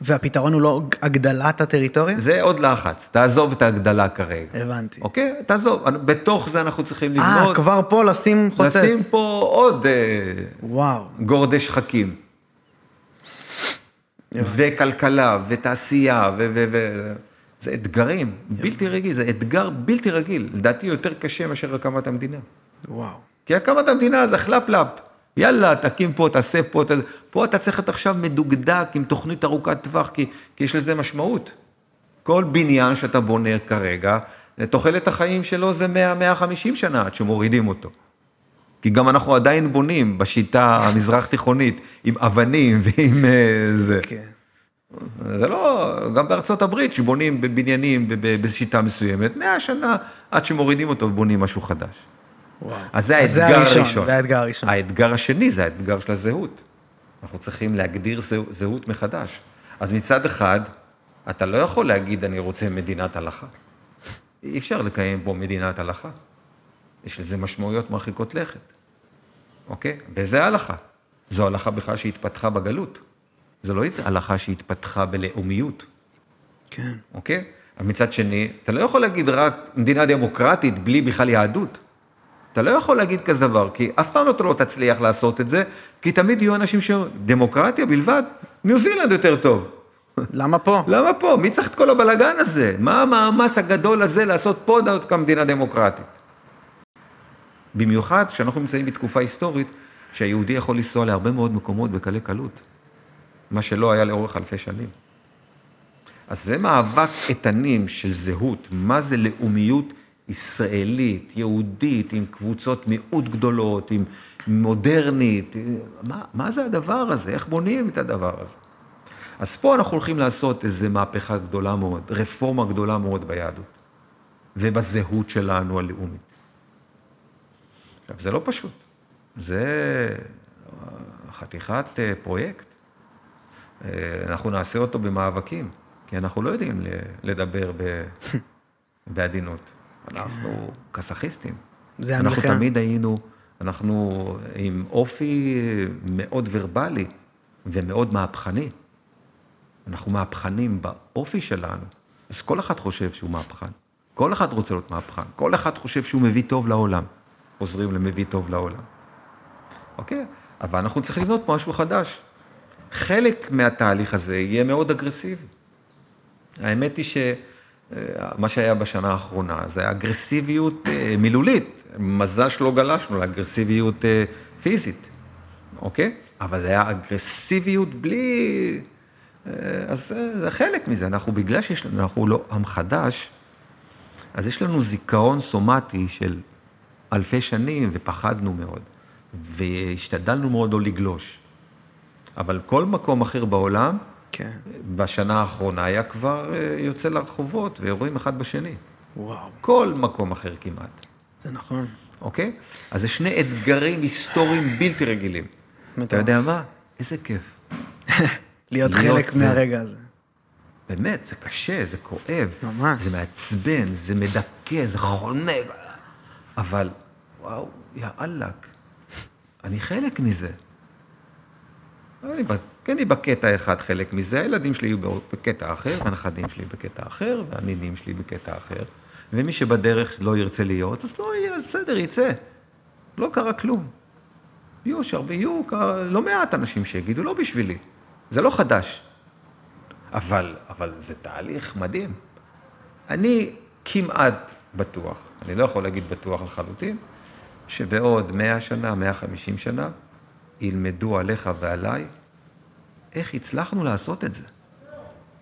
B: והפתרון הוא לא הגדלת הטריטוריה?
A: זה עוד לחץ, תעזוב את ההגדלה כרגע.
B: הבנתי.
A: אוקיי? תעזוב, בתוך זה אנחנו צריכים
B: אה,
A: לבנות,
B: כבר פה לשים חוצץ.
A: לשים פה עוד אה,
B: וואו.
A: גורדי שחקים. וכלכלה, ותעשייה, ו... ו, ו זה אתגרים בלתי רגיל, זה אתגר בלתי רגיל. לדעתי יותר קשה מאשר הקמת המדינה.
B: וואו.
A: כי הקמת המדינה זה חלפ-לאפ. יאללה, תקים פה, תעשה פה, ת... פה אתה צריך להיות עכשיו מדוקדק עם תוכנית ארוכת טווח, כי, כי יש לזה משמעות. כל בניין שאתה בונה כרגע, תוחלת החיים שלו זה 100-150 שנה עד שמורידים אותו. כי גם אנחנו עדיין בונים בשיטה המזרח תיכונית, עם אבנים ועם אה, זה.
B: כן.
A: זה לא, גם בארצות הברית, שבונים בבניינים בשיטה מסוימת, 100 שנה עד שמורידים אותו ובונים משהו חדש.
B: וואו.
A: אז זה האתגר הראשון.
B: זה האתגר הראשון.
A: האתגר השני זה האתגר של הזהות. אנחנו צריכים להגדיר זהו- זהות מחדש. אז מצד אחד, אתה לא יכול להגיד, אני רוצה מדינת הלכה. אי אפשר לקיים פה מדינת הלכה. יש לזה משמעויות מרחיקות לכת, אוקיי? וזה הלכה. זו הלכה בכלל שהתפתחה בגלות. זו לא הלכה שהתפתחה בלאומיות.
B: כן.
A: אוקיי? מצד שני, אתה לא יכול להגיד רק מדינה דמוקרטית בלי בכלל יהדות. אתה לא יכול להגיד כזה דבר, כי אף פעם אתה לא תצליח לעשות את זה, כי תמיד יהיו אנשים שאומרים, דמוקרטיה בלבד, ניו זילנד יותר טוב.
B: למה פה?
A: למה פה? מי צריך את כל הבלגן הזה? מה המאמץ הגדול הזה לעשות פה דווקא מדינה דמוקרטית? במיוחד כשאנחנו נמצאים בתקופה היסטורית, שהיהודי יכול לנסוע להרבה מאוד מקומות בקלי קלות, מה שלא היה לאורך אלפי שנים. אז זה מאבק איתנים של זהות, מה זה לאומיות ישראלית, יהודית, עם קבוצות מיעוט גדולות, עם מודרנית, מה, מה זה הדבר הזה? איך בונים את הדבר הזה? אז פה אנחנו הולכים לעשות איזו מהפכה גדולה מאוד, רפורמה גדולה מאוד ביהדות, ובזהות שלנו הלאומית. עכשיו, זה לא פשוט, זה חתיכת אה, פרויקט. אה, אנחנו נעשה אותו במאבקים, כי אנחנו לא יודעים לדבר ב- בעדינות. אנחנו כסאחיסטים.
B: זה
A: אנחנו
B: המלחמה.
A: תמיד היינו, אנחנו עם אופי מאוד ורבלי ומאוד מהפכני. אנחנו מהפכנים באופי שלנו, אז כל אחד חושב שהוא מהפכן. כל אחד רוצה להיות מהפכן. כל אחד חושב שהוא מביא טוב לעולם. עוזרים למביא טוב לעולם. אוקיי? אבל אנחנו צריכים לבנות משהו חדש. חלק מהתהליך הזה יהיה מאוד אגרסיבי. האמת היא שמה שהיה בשנה האחרונה זה היה אגרסיביות אה, מילולית. מזל שלא גלשנו לאגרסיביות אה, פיזית, אוקיי? אבל זה היה אגרסיביות בלי... אה, אז זה חלק מזה. אנחנו, בגלל שיש לנו, אנחנו לא עם חדש, אז יש לנו זיכרון סומטי של אלפי שנים, ופחדנו מאוד, והשתדלנו מאוד לא לגלוש. אבל כל מקום אחר בעולם,
B: כן.
A: בשנה האחרונה היה כבר אה, יוצא לרחובות ויורים אחד בשני.
B: וואו.
A: כל מקום אחר כמעט,
B: זה נכון.
A: אוקיי? אז זה שני אתגרים היסטוריים בלתי רגילים. אתה. יודע מה? איזה כיף.
B: להיות חלק. מהרגע הזה.
A: באמת, זה קשה, זה כואב.
B: ממש.
A: זה מעצבן, זה מדכא, זה חונק. אבל, וואו, יא אללק, אני חלק מזה. אני, כן, אני בקטע אחד חלק מזה, הילדים שלי יהיו בקטע אחר, והנכדים שלי בקטע אחר, והנינים שלי בקטע אחר. ומי שבדרך לא ירצה להיות, אז לא יהיה, אז בסדר, יצא. לא קרה כלום. יהיו שהרבה, יהיו לא מעט אנשים שיגידו, לא בשבילי. זה לא חדש. אבל, אבל זה תהליך מדהים. אני כמעט בטוח, אני לא יכול להגיד בטוח לחלוטין, שבעוד 100 שנה, 150 שנה, ילמדו עליך ועליי איך הצלחנו לעשות את זה.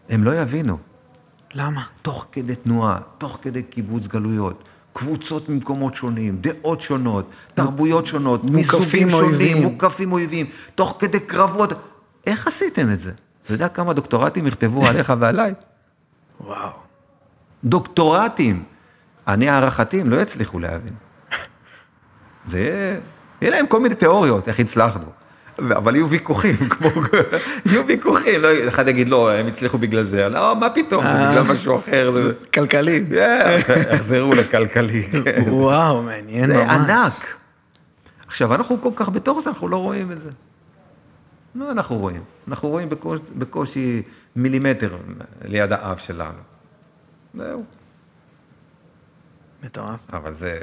A: הם לא יבינו.
B: למה?
A: תוך כדי תנועה, תוך כדי קיבוץ גלויות, קבוצות ממקומות שונים, דעות שונות, תרבויות שונות, מסוגים שונים. מוקפים אויבים, תוך כדי קרבות. איך עשיתם את זה? אתה יודע כמה דוקטורטים יכתבו עליך ועליי?
B: וואו.
A: דוקטורטים. אני הערכתי, הם לא יצליחו להבין. זה יהיה, יהיה להם כל מיני תיאוריות, איך הצלחנו. אבל יהיו ויכוחים, כמו, יהיו ויכוחים, לא, אחד יגיד לא, הם הצליחו בגלל זה, לא, מה פתאום, זה
B: אה.
A: בגלל משהו אחר, זה,
B: כלכלי.
A: יחזרו לכלכלי, כן.
B: וואו, מעניין
A: זה
B: ממש.
A: ענק. עכשיו, אנחנו כל כך בתוך זה, אנחנו לא רואים את זה. מה אנחנו רואים? אנחנו רואים בקושי, בקושי מילימטר ליד האף שלנו. זהו.
B: מטורף.
A: אבל זה...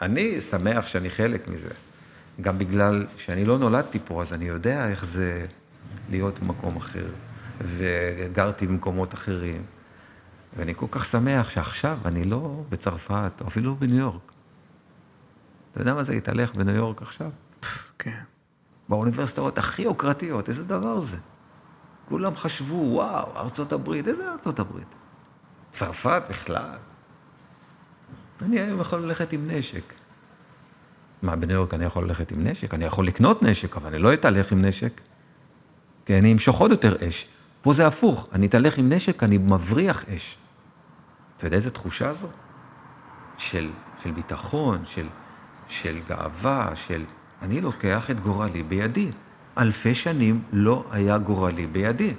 A: אני שמח שאני חלק מזה. גם בגלל שאני לא נולדתי פה, אז אני יודע איך זה להיות במקום אחר. וגרתי במקומות אחרים. ואני כל כך שמח שעכשיו אני לא בצרפת, או אפילו בניו יורק. אתה יודע מה זה להתהלך בניו יורק עכשיו?
B: כן.
A: באוניברסיטאות הכי יוקרתיות, איזה דבר זה? כולם חשבו, וואו, ארצות הברית, איזה ארצות הברית? צרפת בכלל. אני היום יכול ללכת עם נשק. מה, בניו יורק אני יכול ללכת עם נשק? אני יכול לקנות נשק, אבל אני לא אתהלך עם נשק. כי אני אמשוך עוד יותר אש. פה זה הפוך, אני אתהלך עם נשק, אני מבריח אש. אתה יודע איזה תחושה זו? של, של ביטחון, של, של גאווה, של אני לוקח את גורלי בידי. אלפי שנים לא היה גורלי בידי.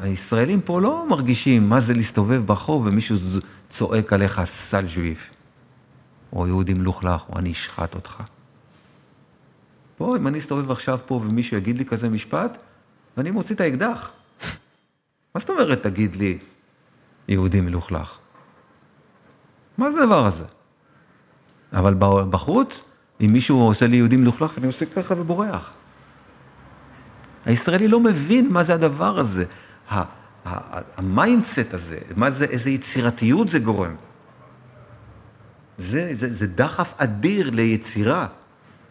A: הישראלים פה לא מרגישים מה זה להסתובב ברחוב ומישהו צועק עליך סל ג'ויף, או יהודי מלוכלך, או אני אשחט אותך. פה, אם אני אסתובב עכשיו פה ומישהו יגיד לי כזה משפט, ואני מוציא את האקדח. מה זאת אומרת, תגיד לי, יהודי מלוכלך? מה זה הדבר הזה? אבל בחוץ, אם מישהו עושה לי יהודי מלוכלך, אני עושה ככה ובורח. הישראלי לא מבין מה זה הדבר הזה, ה mindset הזה, מה זה, איזה יצירתיות זה גורם. זה, זה, זה דחף אדיר ליצירה,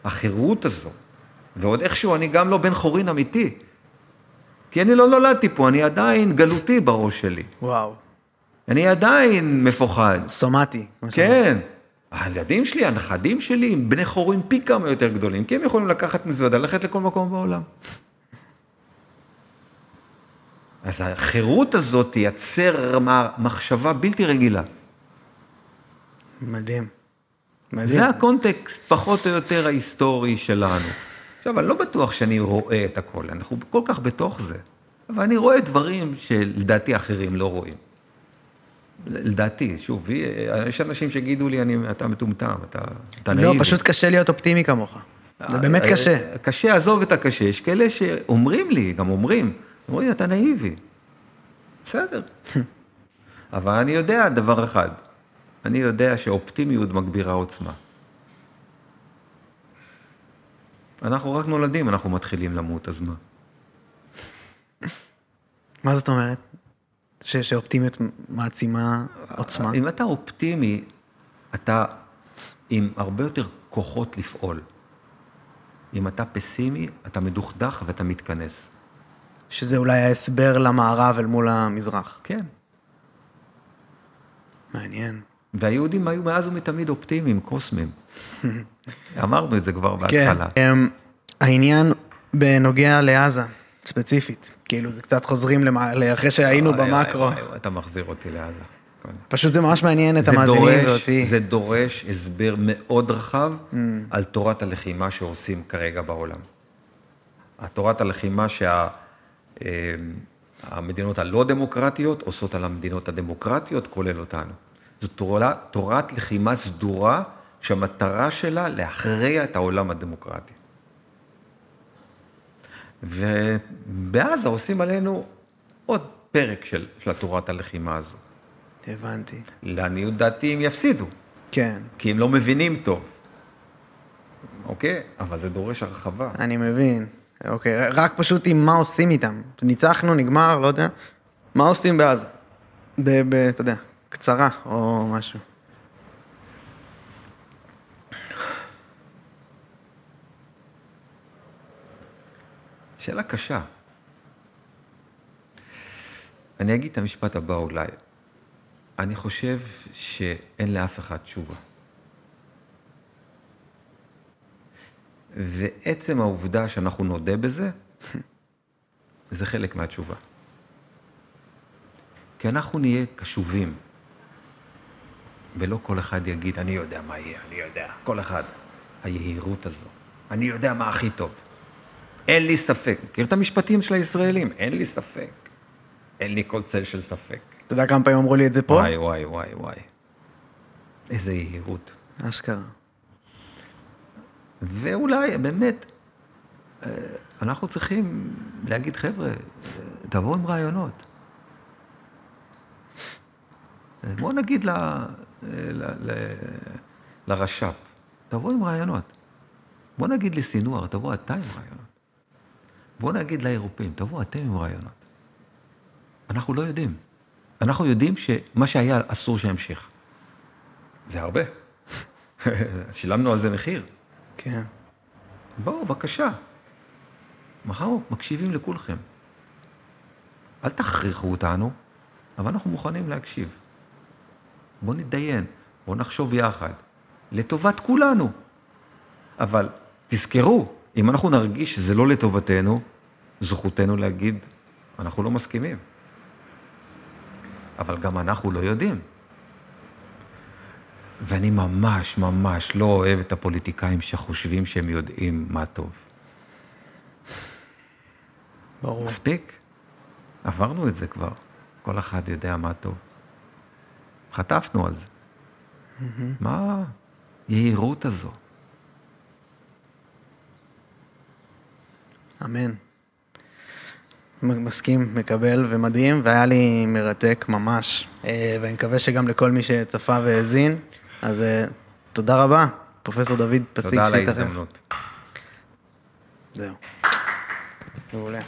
A: החירות הזו. ועוד איכשהו אני גם לא בן חורין אמיתי. כי אני לא נולדתי פה, אני עדיין גלותי בראש שלי.
B: וואו.
A: אני עדיין מפוחד.
B: סומטי.
A: כן. הילדים שלי, הנכדים שלי, הם בני חורין פי כמה יותר גדולים, כי הם יכולים לקחת מזוודה, ללכת לכל מקום בעולם. אז החירות הזאת תייצר מחשבה בלתי רגילה.
B: מדהים. מדהים.
A: זה הקונטקסט פחות או יותר ההיסטורי שלנו. עכשיו, אני לא בטוח שאני רואה את הכל, אנחנו כל כך בתוך זה, אבל אני רואה דברים שלדעתי אחרים לא רואים. לדעתי, שוב, יש אנשים שיגידו לי, אני, אתה מטומטם, אתה, אתה נאיבי.
B: לא, פשוט קשה להיות אופטימי כמוך. זה באמת
A: אה,
B: קשה.
A: קשה, עזוב את הקשה. יש כאלה שאומרים לי, גם אומרים, אומרים לי, אתה נאיבי. בסדר. אבל אני יודע דבר אחד, אני יודע שאופטימיות מגבירה עוצמה. אנחנו רק נולדים, אנחנו מתחילים למות, אז מה?
B: מה זאת אומרת? ש- שאופטימיות מעצימה עוצמה?
A: אם אתה אופטימי, אתה עם הרבה יותר כוחות לפעול. אם אתה פסימי, אתה מדוכדך ואתה מתכנס.
B: שזה אולי ההסבר למערב אל מול המזרח.
A: כן.
B: מעניין.
A: והיהודים היו מאז ומתמיד אופטימיים, קוסמים. אמרנו את זה כבר
B: כן.
A: בהתחלה.
B: אמ, העניין בנוגע לעזה, ספציפית. כאילו, זה קצת חוזרים למע- לאחרי שהיינו במקרו.
A: אתה מחזיר אותי לעזה. כן.
B: פשוט זה ממש מעניין את המאזינים ואותי.
A: זה דורש הסבר מאוד רחב
B: Mm.
A: על תורת הלחימה שעושים כרגע בעולם. התורת הלחימה שהמדינות הלא דמוקרטיות עושות על המדינות הדמוקרטיות, כולל אותנו. זו תורה, תורת לחימה סדורה שהמטרה שלה להכריע את העולם הדמוקרטי. ובעזה עושים עלינו עוד פרק של, של תורת הלחימה הזו.
B: הבנתי.
A: לעניות דעתי הם יפסידו,
B: כן,
A: כי הם לא מבינים טוב. אוקיי? אבל זה דורש הרחבה.
B: אני מבין. אוקיי, רק פשוט עם מה עושים איתם. ניצחנו, נגמר, לא יודע. מה עושים בעזה? ב... ב... אתה יודע, קצרה או משהו.
A: שאלה קשה. אני אגיד את המשפט הבא אולי. אני חושב שאין לאף אחד תשובה. ועצם העובדה שאנחנו נודה בזה, זה חלק מהתשובה. כי אנחנו נהיה קשובים, ולא כל אחד יגיד, אני יודע מה יהיה, אני יודע. כל אחד. היהירות הזו. אני יודע מה הכי טוב. אין לי ספק. מכיר את המשפטים של הישראלים? אין לי ספק. אין לי כל צל של ספק.
B: אתה יודע כמה פעמים אמרו לי את זה פה?
A: וואי, וואי, וואי, וואי. איזה יהירות.
B: אשכרה.
A: ואולי, באמת, אה, אנחנו צריכים להגיד, חבר'ה, תבואו עם רעיונות. בואו נגיד ל, ל, ל, לרש"פ, תבואו עם רעיונות. בואו נגיד לסינואר, תבואו אתה עם רעיונות. בואו נגיד לאירופאים, תבואו אתם עם רעיונות. אנחנו לא יודעים. אנחנו יודעים שמה שהיה אסור שימשיך. זה הרבה. שילמנו על זה מחיר.
B: כן.
A: בואו, בבקשה. מחר מקשיבים לכולכם. אל תכריחו אותנו, אבל אנחנו מוכנים להקשיב. בואו נתדיין, בואו נחשוב יחד, לטובת כולנו. אבל תזכרו, אם אנחנו נרגיש שזה לא לטובתנו, זכותנו להגיד, אנחנו לא מסכימים. אבל גם אנחנו לא יודעים. ואני ממש ממש לא אוהב את הפוליטיקאים שחושבים שהם יודעים מה טוב.
B: ברור.
A: מספיק? עברנו את זה כבר. כל אחד יודע מה טוב. חטפנו על זה. מה היהירות הזו?
B: אמן. מסכים, מקבל ומדהים, והיה לי מרתק ממש. אה, ואני מקווה שגם לכל מי שצפה והאזין. אז אה, תודה רבה, פרופסור דוד פסיק
A: תודה על
B: שהתארח.
A: ההזדמנות.
B: זהו. מעולה.